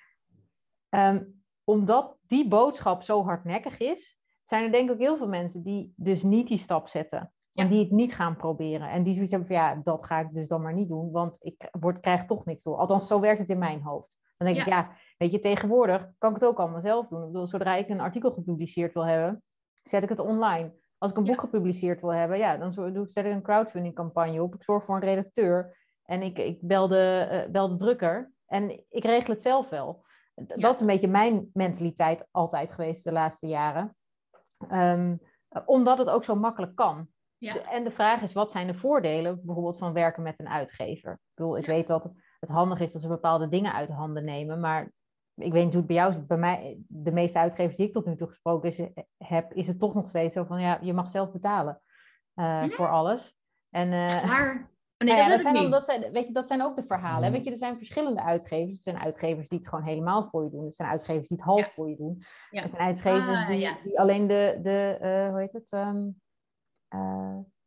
S1: Um, omdat die boodschap zo hardnekkig is, zijn er denk ik ook heel veel mensen die dus niet die stap zetten. En die het niet gaan proberen. En die zoiets hebben van ja, dat ga ik dus dan maar niet doen, want ik word, krijg toch niks door. Althans, zo werkt het in mijn hoofd. Dan denk ik, ja, weet je, tegenwoordig kan ik het ook allemaal zelf doen. Ik bedoel, zodra ik een artikel gepubliceerd wil hebben, zet ik het online. Als ik een boek gepubliceerd wil hebben, ja, dan zet ik een crowdfunding campagne op. Ik zorg voor een redacteur en ik, ik bel, de, uh, bel de drukker en ik regel het zelf wel. Dat is een beetje mijn mentaliteit altijd geweest de laatste jaren. Um, omdat het ook zo makkelijk kan. Ja. En de vraag is, wat zijn de voordelen bijvoorbeeld van werken met een uitgever? Ik bedoel, ik weet dat het handig is dat ze bepaalde dingen uit de handen nemen, maar ik weet niet hoe het bij jou is. Bij mij, de meeste uitgevers die ik tot nu toe gesproken is, heb, is het toch nog steeds zo van, ja, je mag zelf betalen uh, voor alles. En, uh,
S2: waar?
S1: Oh, nee, nou dat, zijn dat, zijn, weet je, dat zijn ook de verhalen. Mm. Weet je, er zijn verschillende uitgevers. Er zijn uitgevers die het gewoon helemaal voor je doen. Er zijn uitgevers die het half voor je doen. Er zijn uitgevers ah, die, die, alleen de, de uh, hoe heet het, um,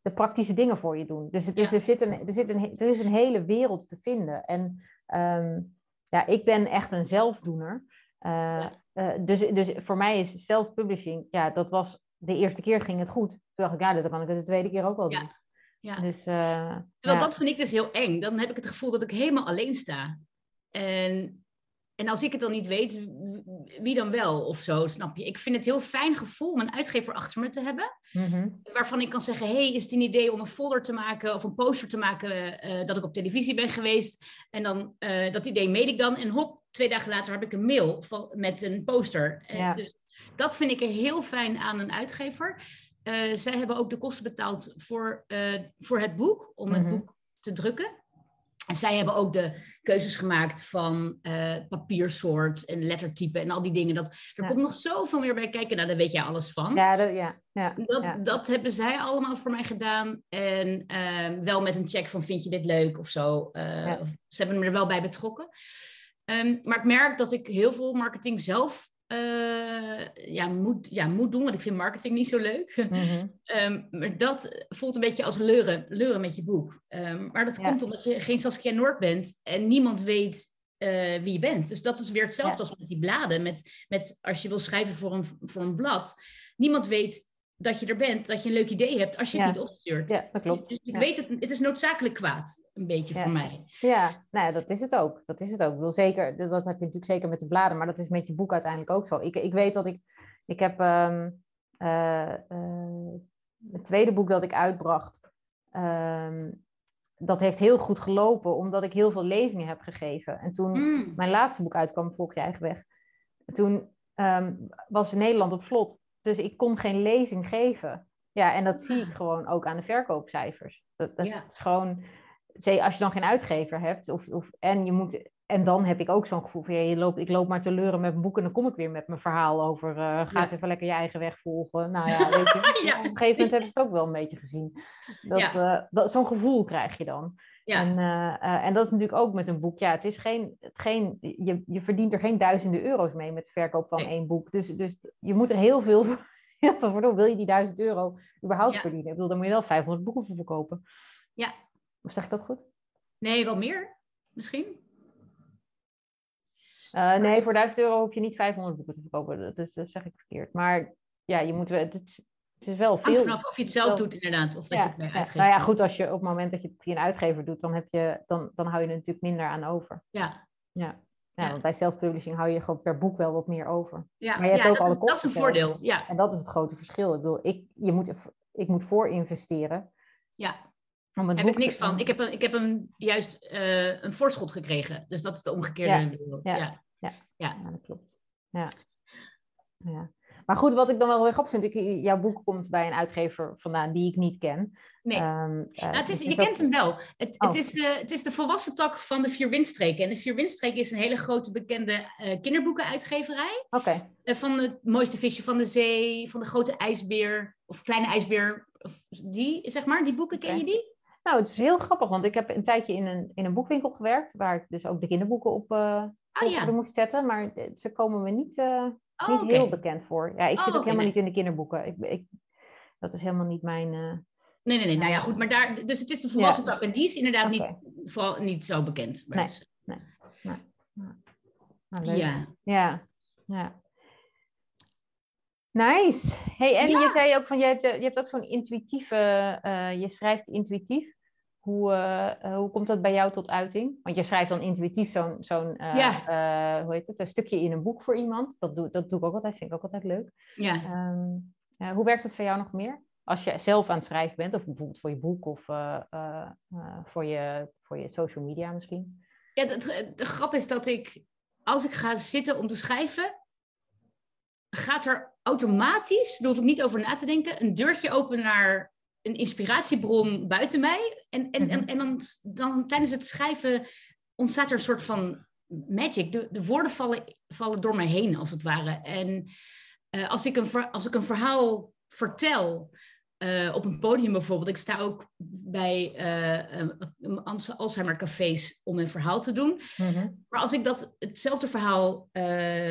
S1: de praktische dingen voor je doen. Dus, dus er, zit een, er, zit een, er is een hele wereld te vinden. En um, ja, ik ben echt een zelfdoener. Uh, uh, dus, dus voor mij is self-publishing, ja, dat was de eerste keer ging het goed. Toen dacht ik, ja, dan kan ik het de tweede keer ook wel doen.
S2: Ja. Dus, uh, Terwijl dat vind ik dus heel eng. Dan heb ik het gevoel dat ik helemaal alleen sta. En en als ik het dan niet weet, wie dan wel of zo, snap je? Ik vind het heel fijn gevoel om een uitgever achter me te hebben. Mhm. Waarvan ik kan zeggen, hey, is het een idee om een folder te maken of een poster te maken uh, dat ik op televisie ben geweest? En dan, uh, dat idee meet ik dan en hop, twee dagen later heb ik een mail van, met een poster. Uh, dus dat vind ik er heel fijn aan een uitgever. zij hebben ook de kosten betaald voor, voor het boek, om het mhm. boek te drukken. En zij hebben ook de keuzes gemaakt van uh, papiersoort en lettertype en al die dingen. Dat, er komt nog zoveel meer bij kijken. Nou, daar weet jij alles van.
S1: Ja, dat, ja, ja,
S2: dat, dat hebben zij allemaal voor mij gedaan. En uh, wel met een check van vind je dit leuk of zo. Uh, ze hebben me er wel bij betrokken. Um, maar ik merk dat ik heel veel marketing zelf uh, ja, moet, ja, moet doen, want ik vind marketing niet zo leuk. Mhm. Ehm, maar dat voelt een beetje als leuren, leuren met je boek. Um, maar dat komt omdat je geen Saskia Noord bent en niemand weet uh, wie je bent. Dus dat is weer hetzelfde als met die bladen. Met, met als je wil schrijven voor een, voor een blad. Niemand weet dat je er bent, dat je een leuk idee hebt als je het niet opstuurt.
S1: Ja, dat klopt.
S2: Dus ik weet het, het is noodzakelijk kwaad, een beetje voor mij.
S1: Ja, nou ja, dat is het ook. Dat is het ook. Ik wil zeker, dat, heb je natuurlijk zeker met de bladen, maar dat is met je boek uiteindelijk ook zo. Ik, ik weet dat ik, ik heb um, uh, het tweede boek dat ik uitbracht, ehm, dat heeft heel goed gelopen, omdat ik heel veel lezingen heb gegeven. En toen mm. mijn laatste boek uitkwam, Volg je eigen weg, toen um, was Nederland op slot. Dus ik kon geen lezing geven. Ja, en dat zie ik gewoon ook aan de verkoopcijfers. Dat, dat is gewoon, als je dan geen uitgever hebt, of, of, en je moet en dan heb ik ook zo'n gevoel van, ja, je loopt, ik loop maar te leuren met mijn boek en dan kom ik weer met mijn verhaal over, uh, ga eens even lekker je eigen weg volgen. Nou ja, weet je, op een gegeven moment hebben ze het ook wel een beetje gezien. Dat, uh, dat, zo'n gevoel krijg je dan. Ja. En, uh, en dat is natuurlijk ook met een boek. Ja, het is geen, geen je, je verdient er geen duizenden euro's mee met de verkoop van één boek. Dus, dus je moet er heel veel voor doen. Wil je die duizend euro überhaupt verdienen? Ik bedoel, dan moet je wel 500 boeken voor verkopen.
S2: Ja.
S1: Of zeg ik dat goed?
S2: Nee, wel meer misschien.
S1: Uh, nee, voor 1000 euro hoef je niet 500 boeken te verkopen. Dat, is, dat zeg ik verkeerd. Maar ja, je moet, het, het is wel veel.
S2: Vanaf of je het zelf doet, inderdaad. Of dat je het bij uitgever
S1: Nou ja, goed, als je op het moment dat je het via een uitgever doet, dan, heb je, dan, dan hou je er natuurlijk minder aan over.
S2: Ja.
S1: Ja. Ja, want bij self-publishing hou je gewoon per boek wel wat meer over. Ja, maar je hebt ook
S2: dat,
S1: alle kosten.
S2: Dat is een voordeel, ja.
S1: En dat is het grote verschil. Ik bedoel, ik, je moet, ik moet voor investeren.
S2: Ja. Daar heb ik niks van. Ik heb, een, ik heb een, juist uh, een voorschot gekregen. Dus dat is de omgekeerde wereld. Ja.
S1: Ja. ja. dat klopt. Ja. ja. Maar goed, wat ik dan wel heel grappig vind, ik, jouw boek komt bij een uitgever vandaan die ik niet ken.
S2: Nee, um, uh, nou, het is, dus je kent hem wel. Het, het, oh. is, uh, het is de volwassen tak van de Vier Windstreken. En de Vier Windstreken is een hele grote bekende uh, kinderboekenuitgeverij.
S1: Oké. Okay.
S2: van het mooiste visje van de zee, van de grote ijsbeer, of kleine ijsbeer. Of die, zeg maar, die boeken, ken je die?
S1: Nou, het is heel grappig, want ik heb een tijdje in een, in een boekwinkel gewerkt, waar ik dus ook de kinderboeken op, oh, ja. moest zetten. Maar ze komen me niet, uh, niet heel bekend voor. Ja, ik zit oh, ook helemaal niet in de kinderboeken. Ik, ik, dat is helemaal niet mijn... Uh,
S2: nee, nee, nee. Nou ja, goed. Maar daar, dus het is een volwassen ja. En die is inderdaad niet, vooral, niet zo bekend.
S1: Nee, nee, nee.
S2: Nou, ja.
S1: Ja, ja. Nice. Hey, en je zei ook van, je hebt, je hebt ook zo'n intuïtieve, uh, je schrijft intuïtief. Hoe, uh, hoe komt dat bij jou tot uiting? Want je schrijft dan intuïtief zo'n, zo'n uh, ja. uh, hoe heet het, een stukje in een boek voor iemand. Dat doe, dat doe ik ook altijd, vind ik ook altijd leuk.
S2: Ja.
S1: Um, hoe werkt het voor jou nog meer? Als je zelf aan het schrijven bent, of bijvoorbeeld voor je boek of voor, je, voor je social media misschien?
S2: Ja, de, de grap is dat ik als ik ga zitten om te schrijven, gaat er automatisch, daar hoef ik niet over na te denken, een deurtje open naar een inspiratiebron buiten mij. En, en, en, mhm. en dan, dan tijdens het schrijven ontstaat er een soort van magic. De, de woorden vallen, vallen door mij heen, als het ware. En uh, als, ik een, als ik een verhaal vertel, uh, op een podium bijvoorbeeld. Ik sta ook bij uh, Alzheimer cafés om een verhaal te doen. Mhm. Maar als ik dat hetzelfde verhaal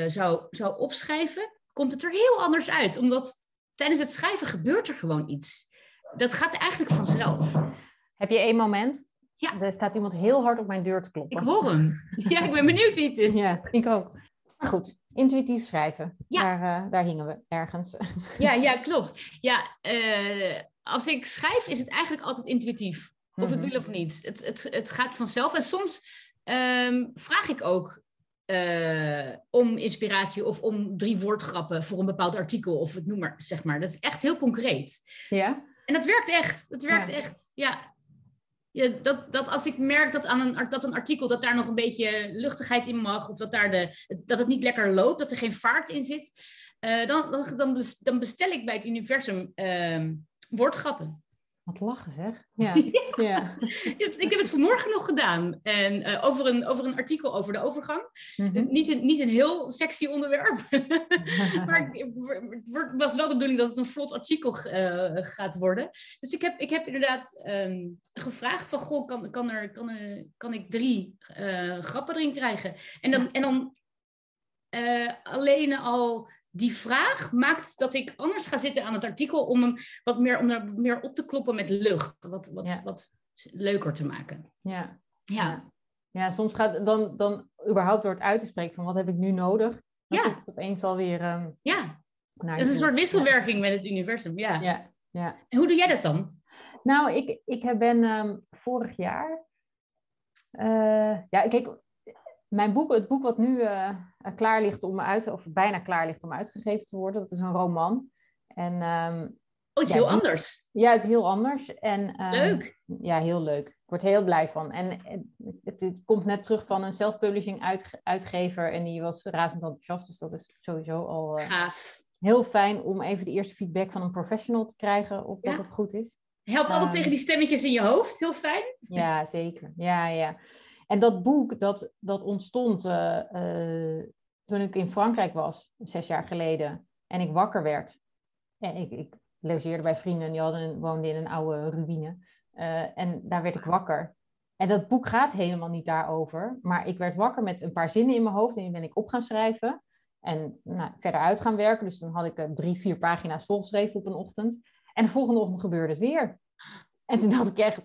S2: zou, zou opschrijven, komt het er heel anders uit. Omdat tijdens het schrijven gebeurt er gewoon iets. Dat gaat eigenlijk vanzelf.
S1: Heb je één moment? Ja. Er staat iemand heel hard op mijn deur te kloppen.
S2: Ik hoor hem. Ja, ik ben benieuwd wie het is.
S1: Ja, ik ook. Maar goed, intuïtief schrijven. Ja. Daar, uh, daar hingen we ergens.
S2: Ja, ja klopt. Ja, uh, als ik schrijf is het eigenlijk altijd intuïtief. Of ik mhm. wil of niet. Het, het, het gaat vanzelf. En soms um, vraag ik ook uh, om inspiratie of om drie woordgrappen voor een bepaald artikel of het noem maar, zeg maar. Dat is echt heel concreet.
S1: Ja.
S2: En dat werkt echt. Dat werkt echt. Ja. Ja, dat, dat als ik merk dat, aan een, dat een artikel dat daar nog een beetje luchtigheid in mag, of dat, daar de, dat het niet lekker loopt, dat er geen vaart in zit, uh, dan, dan, dan bestel ik bij het universum uh, woordgrappen.
S1: Wat lachen zeg. Ja. ja.
S2: ik heb het vanmorgen nog gedaan. En uh, over, een, over een artikel over de overgang. Mm niet, een, niet een heel sexy onderwerp. maar het was wel de bedoeling dat het een vlot artikel uh, gaat worden. Dus ik heb, ik heb inderdaad um, gevraagd van... Goh, kan, kan, er, kan, er, kan ik drie uh, grappen erin krijgen? En dan, en dan alleen al die vraag maakt dat ik anders ga zitten aan het artikel om hem wat meer, om er meer op te kloppen met lucht. Wat, wat, wat leuker te maken.
S1: Ja. Ja. Ja, soms gaat dan, dan überhaupt door het uit te spreken van wat heb ik nu nodig. Dan ja. het opeens alweer... Um,
S2: ja. Het is een soort wisselwerking met het universum. Ja.
S1: ja. Ja.
S2: En hoe doe jij dat dan?
S1: Nou, ik, ik ben um, vorig jaar... Uh, ja, kijk, mijn boek, het boek wat nu uh, klaar ligt om uit, of bijna klaar ligt om uitgegeven te worden, dat is een roman. En, um,
S2: oh, het is heel anders.
S1: Ja, het is heel anders. En,
S2: um, leuk.
S1: Ja, heel leuk. Ik word er heel blij van. En het, het komt net terug van een self-publishing uit, uitgever en die was razend enthousiast. Dus dat is sowieso al
S2: uh, Gaaf.
S1: heel fijn om even de eerste feedback van een professional te krijgen op dat het goed is.
S2: Helpt altijd tegen die stemmetjes in je hoofd, heel fijn.
S1: Ja, zeker. Ja, ja. En dat boek, dat, dat ontstond uh, uh, toen ik in Frankrijk was, zes jaar geleden. En ik wakker werd. En ik, ik logeerde bij vrienden, die hadden, woonden in een oude ruïne. Uh, en daar werd ik wakker. En dat boek gaat helemaal niet daarover. Maar ik werd wakker met een paar zinnen in mijn hoofd. En die ben ik op gaan schrijven. En nou, verder uit gaan werken. Dus dan had ik drie, vier pagina's volgeschreven op een ochtend. En de volgende ochtend gebeurde het weer. En toen had ik echt,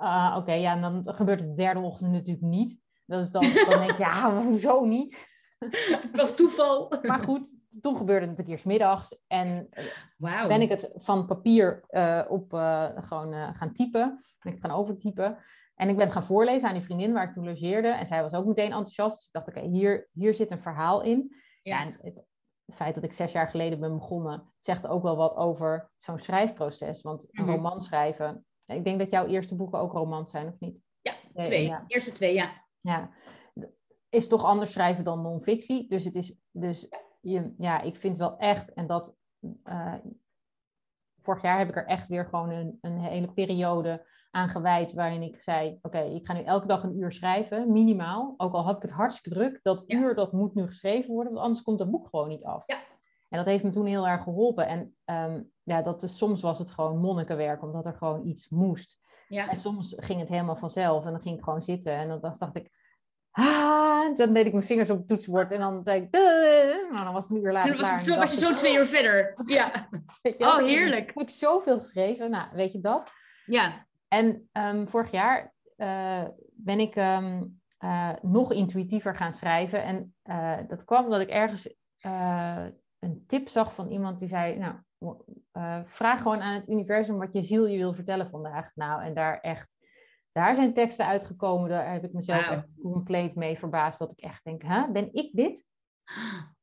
S1: uh, Oké, ja, en dan gebeurt het de derde ochtend natuurlijk niet. Dat is dan, dan denk je, ja, hoezo niet?
S2: Het was toeval.
S1: Maar goed, toen gebeurde het natuurlijk eerst middags. En eh, wow. ben ik het van papier uh, op uh, gewoon gaan typen. Ben ik het gaan overtypen. En ik ben het gaan voorlezen aan die vriendin waar ik toen logeerde. En zij was ook meteen enthousiast. Dus ik dacht, oké, hier, hier zit een verhaal in. Ja. En het, het, feit dat ik zes jaar geleden ben begonnen, zegt ook wel wat over zo'n schrijfproces. Want een mhm. roman schrijven, ik denk dat jouw eerste boeken ook romans zijn, of niet?
S2: Ja, twee. Ja. Eerste twee, ja.
S1: Ja, is toch anders schrijven dan non-fictie. Dus het is, dus je, ja, ik vind wel echt, en dat, uh, vorig jaar heb ik er echt weer gewoon een, een hele periode aan gewijd waarin ik zei, oké, ik ga nu elke dag een uur schrijven, minimaal. Ook al heb ik het hartstikke druk, dat uur, dat moet nu geschreven worden, want anders komt dat boek gewoon niet af.
S2: Ja.
S1: En dat heeft me toen heel erg geholpen. En um, ja, dat is, soms was het gewoon monnikenwerk, omdat er gewoon iets moest. Ja. En soms ging het helemaal vanzelf en dan ging ik gewoon zitten. En dan dacht ik, ah, dan deed ik mijn vingers op het toetsenbord en dan denk ik, nou, dan was het nu weer later.
S2: Zo, was je zo twee uur verder. Ja. oh, heerlijk.
S1: Heb ik zoveel geschreven. Nou, weet je dat?
S2: Ja.
S1: En um, vorig jaar uh, ben ik um, uh, nog intuïtiever gaan schrijven. En uh, dat kwam omdat ik ergens een tip zag van iemand die zei, nou, uh, vraag gewoon aan het universum wat je ziel je wil vertellen vandaag. Nou, en daar echt, daar zijn teksten uitgekomen, daar heb ik mezelf echt compleet mee verbaasd, dat ik echt denk, hè, ben ik dit?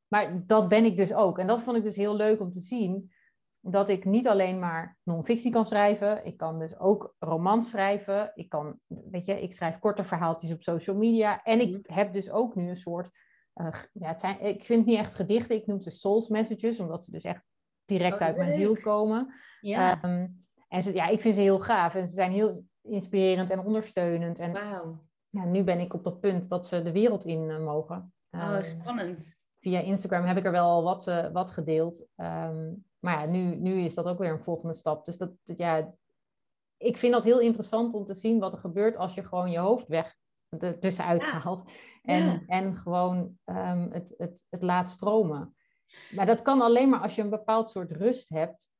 S1: Maar dat ben ik dus ook. En dat vond ik dus heel leuk om te zien. dat ik niet alleen maar non-fictie kan schrijven, ik kan dus ook romans schrijven. Ik kan, weet je, ik schrijf korte verhaaltjes op social media. En ik mhm. heb dus ook nu een soort, uh, ja, het zijn, ik vind het niet echt gedichten, ik noem ze souls messages, omdat ze dus echt direct oh, uit mijn ziel komen. Ja. Ehm, en ze, ja, ik vind ze heel gaaf en ze zijn heel inspirerend en ondersteunend. En wow. ja, nu ben ik op dat punt dat ze de wereld in uh, mogen.
S2: Oh, ehm, spannend.
S1: Via Instagram heb ik er wel wat, uh, wat gedeeld. Um, maar ja, nu, nu is dat ook weer een volgende stap. Dus dat, ja, ik vind dat heel interessant om te zien wat er gebeurt als je gewoon je hoofd weg tussenuit ja. haalt. En, en gewoon um, het, het, het laat stromen. Maar dat kan alleen maar als je een bepaald soort rust hebt.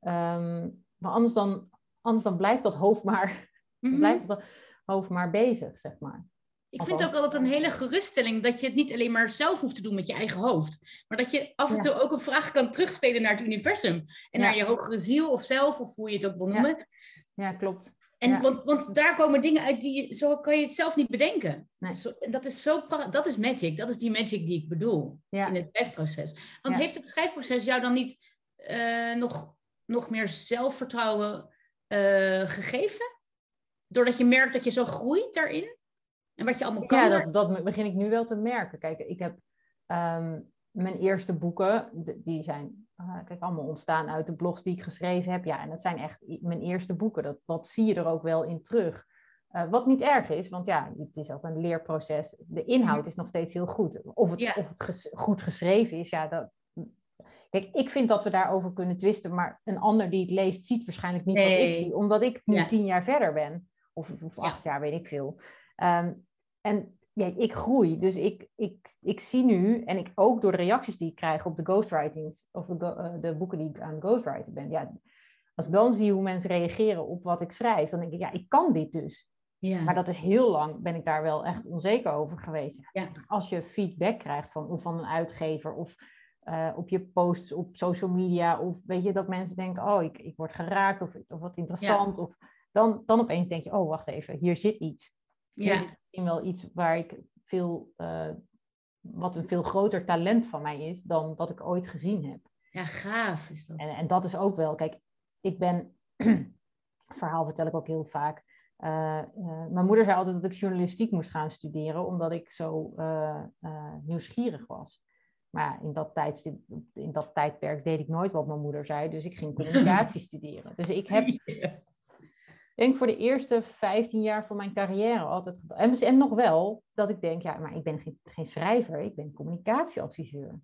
S1: Um, maar anders dan, anders dan blijft dat hoofd maar, mm blijft dat hoofd maar bezig, zeg maar.
S2: Ik vind het ook altijd een hele geruststelling dat je het niet alleen maar zelf hoeft te doen met je eigen hoofd. Maar dat je af en toe ook een vraag kan terugspelen naar het universum. En naar je hogere ziel of zelf, of hoe je het ook wil noemen.
S1: Ja, klopt.
S2: En, want, want daar komen dingen uit die zo kan je het zelf niet bedenken. Nee. Zo, en dat is, veel, dat is magic. Dat is die magic die ik bedoel in het schrijfproces. Want heeft het schrijfproces jou dan niet uh, nog, nog meer zelfvertrouwen uh, gegeven? Doordat je merkt dat je zo groeit daarin? En wat je allemaal kan.
S1: Ja, dat, dat begin ik nu wel te merken. Kijk, ik heb um, mijn eerste boeken, die zijn uh, kijk, allemaal ontstaan uit de blogs die ik geschreven heb. Ja, en dat zijn echt mijn eerste boeken. Dat, dat zie je er ook wel in terug. Uh, wat niet erg is, want ja, het is ook een leerproces. De inhoud is nog steeds heel goed. Of het, of het goed geschreven is, ja, dat, Kijk, ik vind dat we daarover kunnen twisten, maar een ander die het leest ziet waarschijnlijk niet wat ik zie, omdat ik nu tien jaar verder ben. Of, of acht jaar, weet ik veel. Ehm, en ja, ik groei, dus ik, ik, ik zie nu, en ik ook door de reacties die ik krijg op de ghostwritings, of de, uh, de boeken die ik aan ghostwriten ben, ja, als ik dan zie hoe mensen reageren op wat ik schrijf, dan denk ik, ja, ik kan dit dus. Ja. Maar dat is heel lang, ben ik daar wel echt onzeker over geweest. Ja. Als je feedback krijgt van, of van een uitgever of uh, op je posts op social media, of weet je dat mensen denken, oh, ik, ik word geraakt of, of wat interessant, of dan, dan opeens denk je, oh, wacht even, hier zit iets. Ja. Misschien wel iets waar ik veel, uh, wat een veel groter talent van mij is dan dat ik ooit gezien heb.
S2: Ja, gaaf is dat.
S1: En, en dat is ook wel, kijk, ik ben, het verhaal vertel ik ook heel vaak. Uh, uh, mijn moeder zei altijd dat ik journalistiek moest gaan studeren, omdat ik zo nieuwsgierig was. Maar in dat, tijdstip, in dat tijdperk deed ik nooit wat mijn moeder zei, dus ik ging communicatie studeren. Dus ik heb denk voor de eerste 15 jaar van mijn carrière altijd. En, en nog wel dat ik denk, ja, maar ik ben geen, geen schrijver, ik ben communicatieadviseur.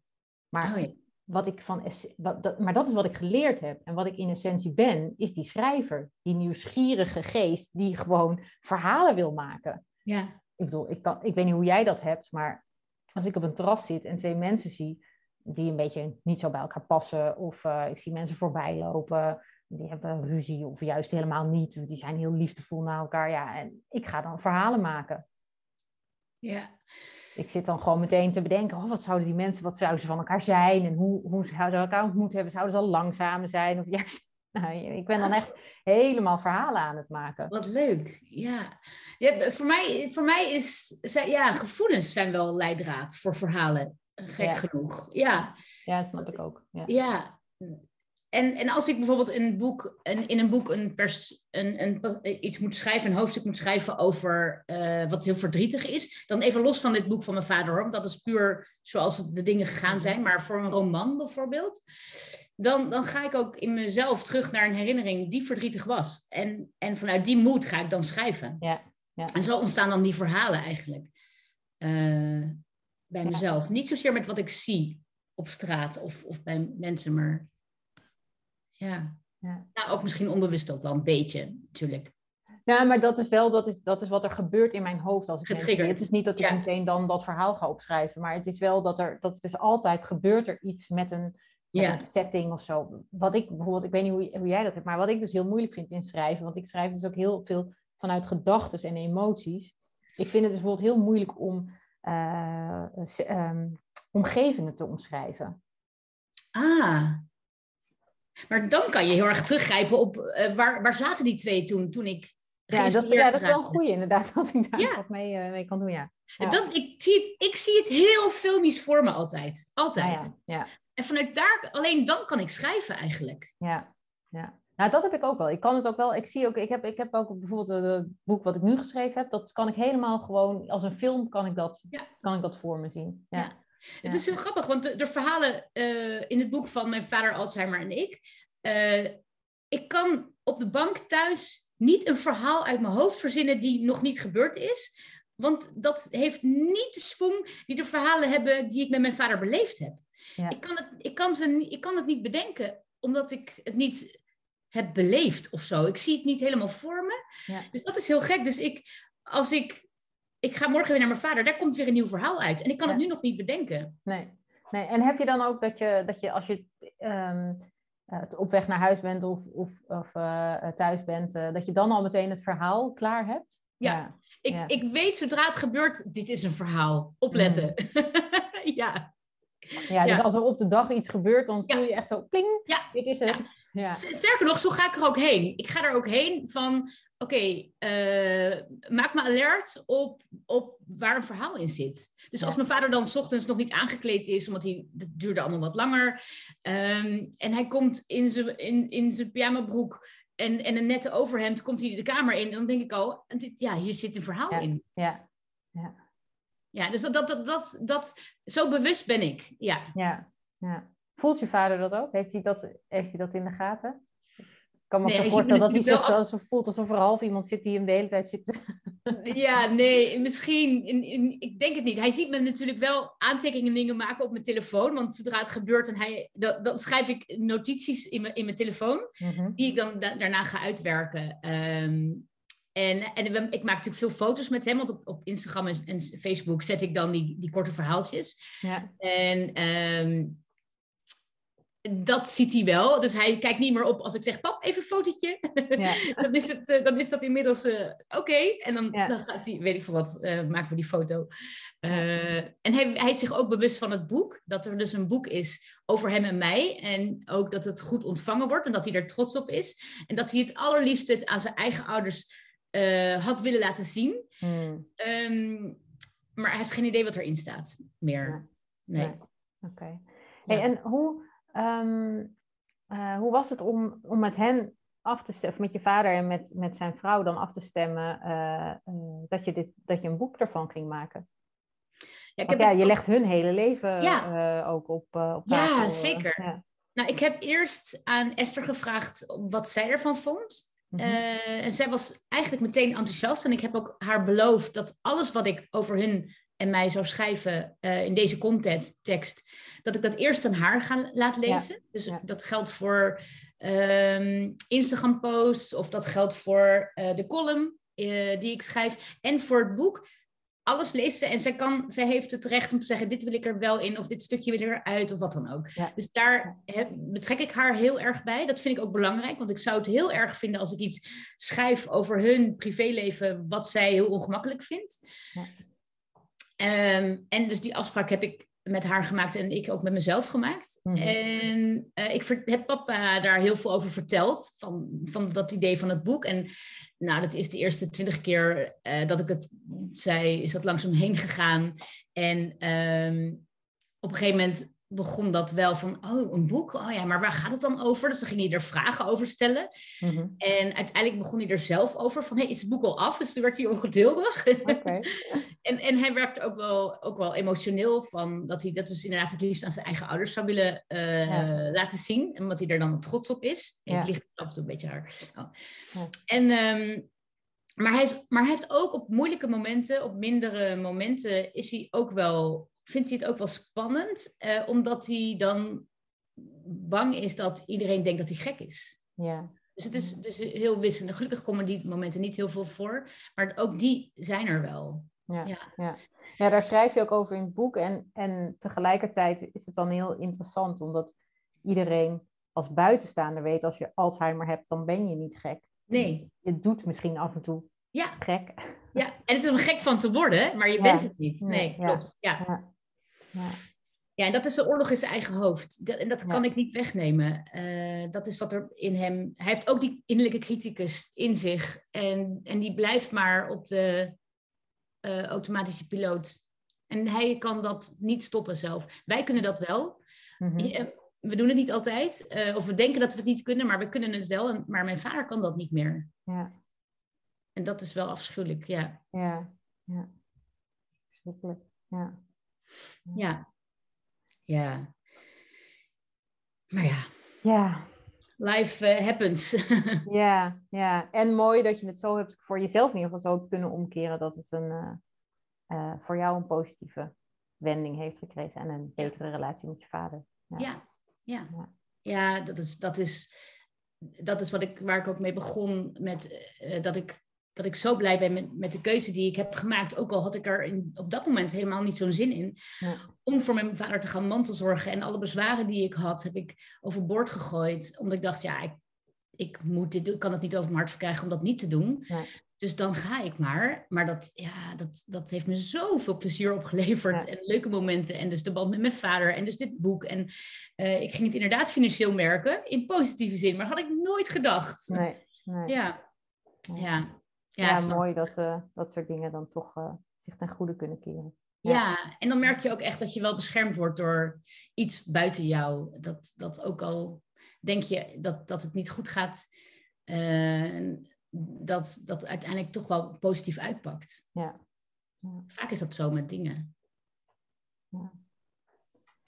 S1: Maar, oh wat ik van, wat, dat, maar dat is wat ik geleerd heb. En wat ik in essentie ben, is die schrijver. Die nieuwsgierige geest die gewoon verhalen wil maken. Ja. Ik bedoel, ik, kan, ik weet niet hoe jij dat hebt, maar als ik op een terras zit en twee mensen zie die een beetje niet zo bij elkaar passen, of uh, ik zie mensen voorbij lopen, die hebben ruzie of juist helemaal niet. Die zijn heel liefdevol naar elkaar. Ja, en ik ga dan verhalen maken.
S2: Ja.
S1: Ik zit dan gewoon meteen te bedenken, oh, wat zouden die mensen, wat zouden ze van elkaar zijn? En hoe, hoe zouden ze elkaar ontmoet hebben? Zouden ze al langzamer zijn? Of juist, nou, ik ben dan echt helemaal verhalen aan het maken.
S2: Wat leuk, ja. ja voor, mij, voor mij is, ja, gevoelens zijn wel leidraad voor verhalen, gek genoeg. Ja.
S1: ja, snap ik ook.
S2: Ja. ja en, en als ik bijvoorbeeld in een boek, een, in een, boek een, pers, een, een, iets moet schrijven, een hoofdstuk moet schrijven over uh, wat heel verdrietig is, dan even los van dit boek van mijn vader, hoor, dat is puur zoals de dingen gegaan zijn, maar voor een roman bijvoorbeeld, dan, dan ga ik ook in mezelf terug naar een herinnering die verdrietig was. En, en vanuit die moed ga ik dan schrijven. Ja, ja. En zo ontstaan dan die verhalen eigenlijk uh, bij mezelf. Niet zozeer met wat ik zie op straat of, of bij mensen, maar ja. ja. Nou, ook misschien onbewust ook wel een beetje, natuurlijk.
S1: Ja, maar dat is wel dat is, dat is wat er gebeurt in mijn hoofd als ik mensen Het is niet dat ik meteen dan dat verhaal ga opschrijven, maar het is wel dat er, dat het is altijd gebeurt er iets met een, een setting of zo. Wat ik bijvoorbeeld, ik weet niet hoe, hoe jij dat hebt, maar wat ik dus heel moeilijk vind in schrijven, want ik schrijf dus ook heel veel vanuit gedachten en emoties. Ik vind het dus bijvoorbeeld heel moeilijk om uh, um, omgevingen te omschrijven.
S2: Ah, maar dan kan je heel erg teruggrijpen op uh, waar, waar zaten die twee toen, toen ik.
S1: Ja dat, ja, dat is wel een goede inderdaad, dat ik daar ja. mee, uh, mee kan doen, ja.
S2: Dan, ik, zie het, ik zie het heel filmisch voor me altijd. Altijd.
S1: Ja, ja.
S2: En vanuit daar, alleen dan kan ik schrijven eigenlijk.
S1: Ja, ja. Nou, dat heb ik ook wel. Ik kan het ook wel. Ik zie ook, ik heb, ik heb ook bijvoorbeeld het boek wat ik nu geschreven heb. Dat kan ik helemaal gewoon, als een film kan ik dat, kan ik dat voor me zien. Ja.
S2: Het is heel grappig, want de, de verhalen uh, in het boek van mijn vader Alzheimer en ik. Uh, ik kan op de bank thuis niet een verhaal uit mijn hoofd verzinnen die nog niet gebeurd is. Want dat heeft niet de swing die de verhalen hebben die ik met mijn vader beleefd heb. Ja. Ik, kan het, ik, kan ze, ik kan het niet bedenken, omdat ik het niet heb beleefd of zo. Ik zie het niet helemaal voor me. Ja. Dus dat is heel gek. Dus ik, als ik, ik ga morgen weer naar mijn vader, daar komt weer een nieuw verhaal uit. En ik kan het nu nog niet bedenken.
S1: Nee. nee. En heb je dan ook dat je, dat je als je um, op weg naar huis bent of, of, of uh, thuis bent, uh, dat je dan al meteen het verhaal klaar hebt?
S2: Ja, Ik, ik weet zodra het gebeurt, dit is een verhaal. Opletten. Mm. ja.
S1: Ja, dus als er op de dag iets gebeurt, dan voel je echt zo, pling, ja. dit is het.
S2: Ja. Sterker nog, zo ga ik er ook heen. Ik ga er ook heen van, oké, eh, maak me alert op, op waar een verhaal in zit. Dus als mijn vader dan s ochtends nog niet aangekleed is, omdat hij, dat duurde allemaal wat langer, um, en hij komt in zijn in, in zijn pyjamabroek en, en een nette overhemd, komt hij de kamer in, dan denk ik al, dit, ja, hier zit een verhaal in.
S1: Ja, ja.
S2: Ja, dus dat, dat, dat, dat, dat, zo bewust ben ik, ja.
S1: Ja, ja. Voelt je vader dat ook? Heeft hij dat, heeft hij dat in de gaten? Ik kan me nee, voorstellen dat hij zich zo, zo voelt alsof er half iemand zit die hem de hele tijd zit.
S2: Ja, nee, misschien. In, in, ik denk het niet. Hij ziet me natuurlijk wel aantekeningen dingen maken op mijn telefoon. Want zodra het gebeurt, en hij, dat, dan schrijf ik notities in mijn, in mijn telefoon. Mhm. Die ik dan daarna ga uitwerken. Ehm, en, en ik maak natuurlijk veel foto's met hem, want op, op Instagram en, en, Facebook zet ik dan die, die korte verhaaltjes. Ja. En um, dat ziet hij wel. Dus hij kijkt niet meer op als ik zeg, pap, even een fotootje. Ja. dan, is het, eh, dan is dat inmiddels uh, oké. En dan, dan, gaat hij, weet ik veel wat, uh, maken we die foto. en hij, hij is zich ook bewust van het boek. Dat er dus een boek is over hem en mij. En ook dat het goed ontvangen wordt en dat hij er trots op is. En dat hij het allerliefst het aan zijn eigen ouders had willen laten zien. Hmm. Um, maar hij heeft geen idee wat erin staat meer. Nee.
S1: Oké. Okay. Hey, en hoe Ehm, eh, hoe was het om, om met hen af te stemmen, of met je vader en met, met zijn vrouw dan af te stemmen, uh, uh, dat, je dit, dat je een boek ervan ging maken? Ja, Want ja, je legt hun hele leven ook op, op
S2: tafel. Ja, zeker. Ja. Nou, ik heb eerst aan Esther gevraagd wat zij ervan vond. Mhm. en zij was eigenlijk meteen enthousiast. En ik heb ook haar beloofd dat alles wat ik over hun en mij zou schrijven in deze content tekst, dat ik dat eerst aan haar ga laten lezen. Dus dat geldt voor um, Instagram posts of dat geldt voor uh, de column uh, die ik schrijf en voor het boek. Alles leest ze en zij, kan, zij heeft het recht om te zeggen: dit wil ik er wel in, of dit stukje wil ik eruit, of wat dan ook. Dus daar betrek ik haar heel erg bij. Dat vind ik ook belangrijk, want ik zou het heel erg vinden als ik iets schrijf over hun privéleven, wat zij heel ongemakkelijk vindt. Ja. Um, en dus die afspraak heb ik met haar gemaakt en ik ook met mezelf gemaakt. Mhm. En uh, ik heb papa daar heel veel over verteld, van, van dat idee van het boek. En nou, dat is de eerste twintig keer uh, dat ik het zei, is dat langzaam heen gegaan. En um, op een gegeven moment begon dat wel van, oh, een boek? Oh ja, maar waar gaat het dan over? Dus dan ging hij er vragen over stellen. Mhm. En uiteindelijk begon hij er zelf over van, hé, hey, is het boek al af? Dus toen werd hij ongeduldig. Okay. en, en hij werkte ook wel, ook wel emotioneel van, dat hij dat dus inderdaad het liefst aan zijn eigen ouders zou willen uh, laten zien. En omdat hij er dan trots op is. En ja. ligt af en toe een beetje haar. Oh. Ja. En... Um, maar hij, is, maar hij heeft ook op moeilijke momenten, op mindere momenten, is hij ook wel vindt hij het ook wel spannend, uh, omdat hij dan bang is dat iedereen denkt dat hij gek is. Ja. Dus het is, dus heel wisselend. Gelukkig komen die momenten niet heel veel voor, maar ook die zijn er wel.
S1: Ja, ja. ja. ja daar schrijf je ook over in het boek. En, en tegelijkertijd is het dan heel interessant, omdat iedereen als buitenstaander weet, als je Alzheimer hebt, dan ben je niet gek.
S2: Nee.
S1: Je doet misschien af en toe
S2: ja.
S1: gek.
S2: Ja, en het is om gek van te worden, maar je bent het niet. Nee, klopt. Ja. Ja. ja, en dat is de oorlog in zijn eigen hoofd. en dat kan ik niet wegnemen. Uh, dat is wat er in hem... Hij heeft ook die innerlijke criticus in zich. En, en die blijft maar op de uh, automatische piloot. En hij kan dat niet stoppen zelf. Wij kunnen dat wel. Mhm. we doen het niet altijd. Uh, of we denken dat we het niet kunnen, maar we kunnen het wel. Maar mijn vader kan dat niet meer. Ja. En dat is wel afschuwelijk, ja.
S1: Ja, ja. Verschrikkelijk, ja.
S2: Ja. Ja. Maar ja.
S1: Ja.
S2: Life uh, happens.
S1: ja, ja. En mooi dat je het zo hebt, voor jezelf in ieder geval zo hebt kunnen omkeren, dat het een, uh, uh, voor jou een positieve wending heeft gekregen en een betere relatie met je vader.
S2: Ja, ja. ja. ja. ja dat, is, dat, is, dat is wat ik, waar ik ook mee begon met dat ik dat ik zo blij ben met, met de keuze die ik heb gemaakt. Ook al had ik er in, op dat moment helemaal niet zo'n zin in. Ja. Om voor mijn vader te gaan mantelzorgen. En alle bezwaren die ik had, heb ik overboord gegooid. Omdat ik dacht, ja, ik, ik, moet dit, ik kan het niet over mijn hart verkrijgen om dat niet te doen. Dus dan ga ik maar. Maar dat, ja, dat, dat heeft me zoveel plezier opgeleverd. En leuke momenten. En dus de band met mijn vader. En dus dit boek. En uh, ik ging het inderdaad financieel merken. In positieve zin. Maar had ik nooit gedacht.
S1: Nee. nee.
S2: Ja. Ja.
S1: Ja, mooi dat uh, dat soort dingen dan toch uh, zich ten goede kunnen keren.
S2: Ja. ja. en dan merk je ook echt dat je wel beschermd wordt door iets buiten jou. Dat, dat ook al denk je dat, dat het niet goed gaat, uh, dat dat uiteindelijk toch wel positief uitpakt.
S1: Ja.
S2: ja. Vaak is dat zo met dingen.
S1: Ja.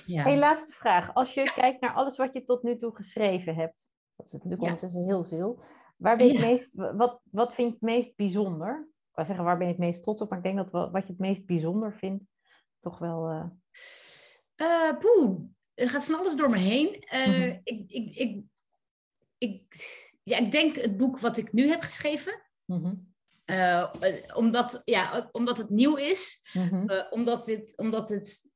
S1: Ja. Hey, laatste vraag. Als je kijkt naar alles wat je tot nu toe geschreven hebt, dat is natuurlijk ondertussen heel veel. Waar ben je het meest, wat, wat vind je het meest bijzonder? Ik wou zeggen, waar ben je het meest trots op? Maar ik denk dat wat je het meest bijzonder vindt, toch wel... Uh...
S2: Uh, poeh, er gaat van alles door me heen. Uh, ik, ik, ik, ik, ja, ik denk het boek wat ik nu heb geschreven. Mm omdat, ja, omdat het nieuw is. Mm omdat, dit, omdat het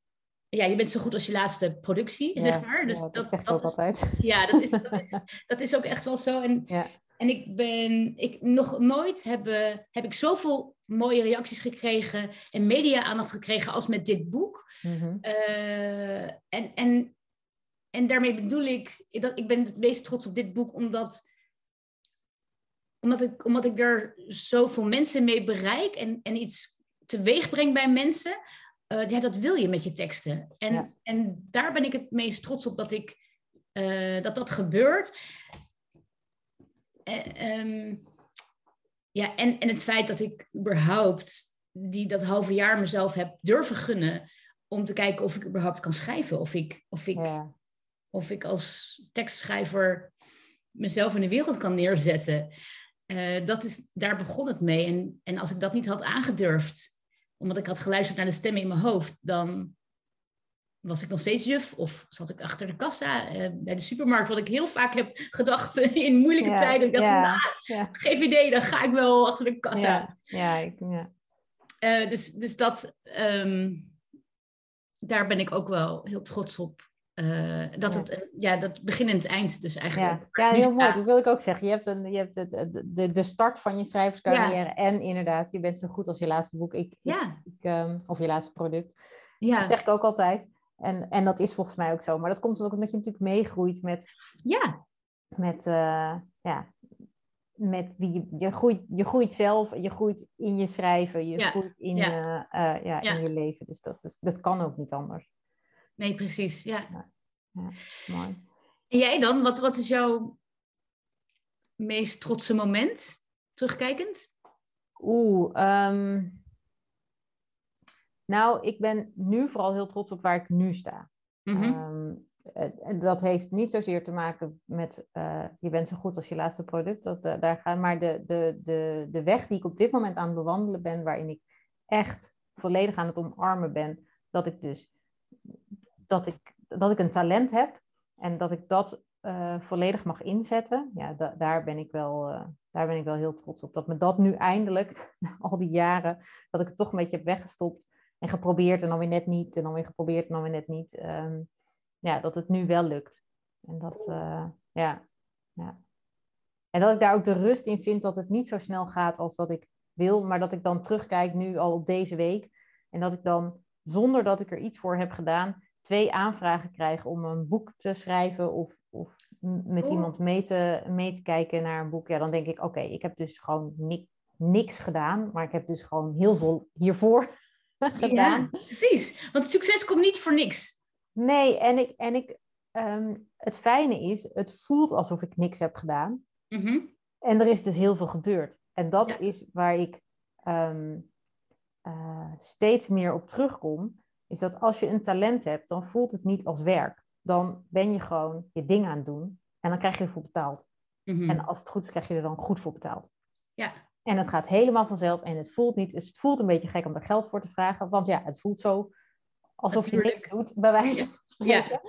S2: ja, je bent zo goed als je laatste productie, zeg maar. Dus
S1: ja, dat, dat altijd.
S2: Ja, dat is, dat, is, dat is ook echt wel zo. En ja. En ik ben, ik, nog nooit heb, heb ik zoveel mooie reacties gekregen en media-aandacht gekregen als met dit boek. Mhm. Eh, en, en, en daarmee bedoel ik, dat ik ben het meest trots op dit boek omdat, omdat, ik, omdat ik er zoveel mensen mee bereik en, en iets teweeg breng bij mensen. Uh, ja, dat wil je met je teksten. En, en daar ben ik het meest trots op dat ik, uh, dat, dat gebeurt. Uh, ja, en, en het feit dat ik überhaupt die, dat halve jaar mezelf heb durven gunnen om te kijken of ik überhaupt kan schrijven. Of ik, of ik, of ik als tekstschrijver mezelf in de wereld kan neerzetten. Uh, dat is, daar begon het mee. En, en als ik dat niet had aangedurfd, omdat ik had geluisterd naar de stemmen in mijn hoofd, dan was ik nog steeds juf of zat ik achter de kassa uh, bij de supermarkt, wat ik heel vaak heb gedacht in moeilijke tijden. Ik dacht, ja, nou, ja. geen idee, dan ga ik wel achter de kassa.
S1: Ja, ik.
S2: Uh, dus, dus dat, um, daar ben ik ook wel heel trots op. Uh, dat het, ja, dat begin en het eind dus eigenlijk.
S1: Ja, heel mooi. Dat wil ik ook zeggen. Je hebt, een, je hebt de, de, de start van je schrijverscarrière en inderdaad, je bent zo goed als je laatste boek. Ik, ja. Ik, um, of je laatste product. Ja. Dat zeg ik ook altijd. En, en dat is volgens mij ook zo. Maar dat komt ook omdat je natuurlijk meegroeit met...
S2: Ja.
S1: Met, uh, ja, met wie je, groeit, je groeit zelf, je groeit in je schrijven, je groeit in, ja. Uh, ja, in je leven. Dus dat, is, dat kan ook niet anders.
S2: Nee, precies. Ja.
S1: ja. mooi.
S2: En jij dan? Wat, wat is jouw meest trotse moment, terugkijkend?
S1: Oeh, um, nou, ik ben nu vooral heel trots op waar ik nu sta. Mm -hmm. dat heeft niet zozeer te maken met uh, je bent zo goed als je laatste product. Dat, uh, daar gaan, maar de, de, de, de weg die ik op dit moment aan het bewandelen ben, waarin ik echt volledig aan het omarmen ben, dat ik dus dat ik, dat ik een talent heb en dat ik dat uh, volledig mag inzetten. Ja, da daar, ben ik wel, daar ben ik wel heel trots op. Dat me dat nu eindelijk, al die jaren, dat ik het toch een beetje heb weggestopt en geprobeerd en dan weer net niet. En dan weer geprobeerd en dan weer net niet. Ehm, ja, dat het nu wel lukt. En dat, uh, ja, ja. En dat ik daar ook de rust in vind dat het niet zo snel gaat als dat ik wil. Maar dat ik dan terugkijk nu al op deze week. En dat ik dan, zonder dat ik er iets voor heb gedaan, twee aanvragen krijg om een boek te schrijven of, of met oh. iemand mee te, mee te kijken naar een boek. Ja, dan denk ik, oké, ik heb dus gewoon niks gedaan. Maar ik heb dus gewoon heel veel hiervoor gedaan.
S2: Ja, precies. Want succes komt niet voor niks.
S1: Nee, en ik, en ik, ehm, het fijne is, het voelt alsof ik niks heb gedaan. Mhm. En er is dus heel veel gebeurd. En dat is waar ik ehm, eh, steeds meer op terugkom. Is dat als je een talent hebt, dan voelt het niet als werk. Dan ben je gewoon je ding aan het doen. En dan krijg je ervoor betaald. Mhm. En als het goed is, krijg je er dan goed voor betaald.
S2: Ja.
S1: En het gaat helemaal vanzelf. En het voelt niet, het voelt een beetje gek om er geld voor te vragen. Want ja, het voelt zo alsof je niks doet, bij wijze van spreken.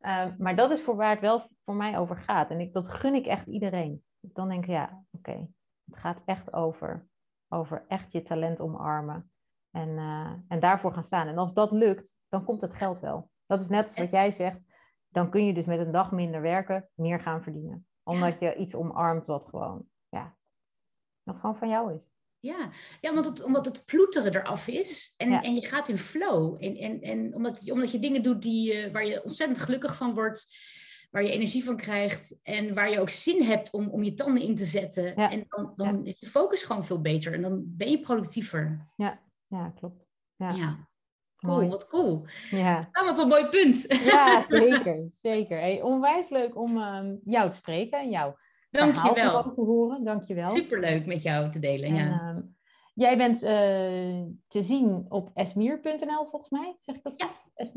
S1: Ja. Uh, maar dat is voor waar het wel voor mij over gaat. En ik, dat gun ik echt iedereen. Dan denk ik, ja, oké. Het gaat echt over, over echt je talent omarmen. En, uh, en daarvoor gaan staan. En als dat lukt, dan komt het geld wel. Dat is net als wat jij zegt. Dan kun je dus met een dag minder werken, meer gaan verdienen. Omdat je iets omarmt wat gewoon, ja, wat gewoon van jou is.
S2: Ja, ja omdat, het, omdat het ploeteren eraf is en, en je gaat in flow. En, en, en omdat, omdat je dingen doet die, uh, waar je ontzettend gelukkig van wordt, waar je energie van krijgt en waar je ook zin hebt om, om je tanden in te zetten. En dan, dan is je focus gewoon veel beter en dan ben je productiever.
S1: Ja, ja klopt. Ja.
S2: ja. Cool, wat cool. Ja. Staan we op een mooi punt.
S1: Ja, zeker. zeker. Hey, onwijs leuk om um, jou te spreken en jou
S2: Dankjewel.
S1: te horen. Dankjewel.
S2: Superleuk met jou te delen, ja.
S1: Ehm, jij bent uh, te zien op esmier.nl volgens mij, zeg ik dat?
S2: Ja.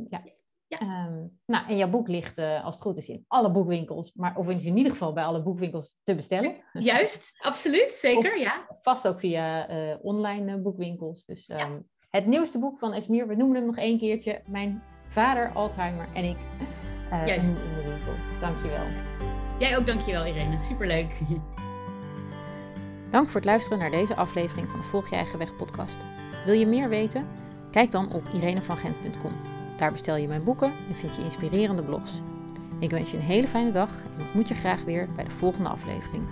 S1: ja. ja. Um, nou, en jouw boek ligt, uh, als het goed is, in alle boekwinkels, maar, of in ieder geval bij alle boekwinkels te bestellen.
S2: Juist, absoluut, zeker, of, ja.
S1: Vast ook via uh, online boekwinkels. Dus um, het nieuwste boek van Esmier, we noemen hem nog één keertje, Mijn vader, Alzheimer en ik.
S2: Juist.
S1: In de winkel. Dankjewel.
S2: Jij ook dankjewel Irene, superleuk.
S3: Dank voor het luisteren naar deze aflevering van de Volg je eigen weg podcast. Wil je meer weten? Kijk dan op irenevangent.com. Daar bestel je mijn boeken en vind je inspirerende blogs. Ik wens je een hele fijne dag en ontmoet je graag weer bij de volgende aflevering.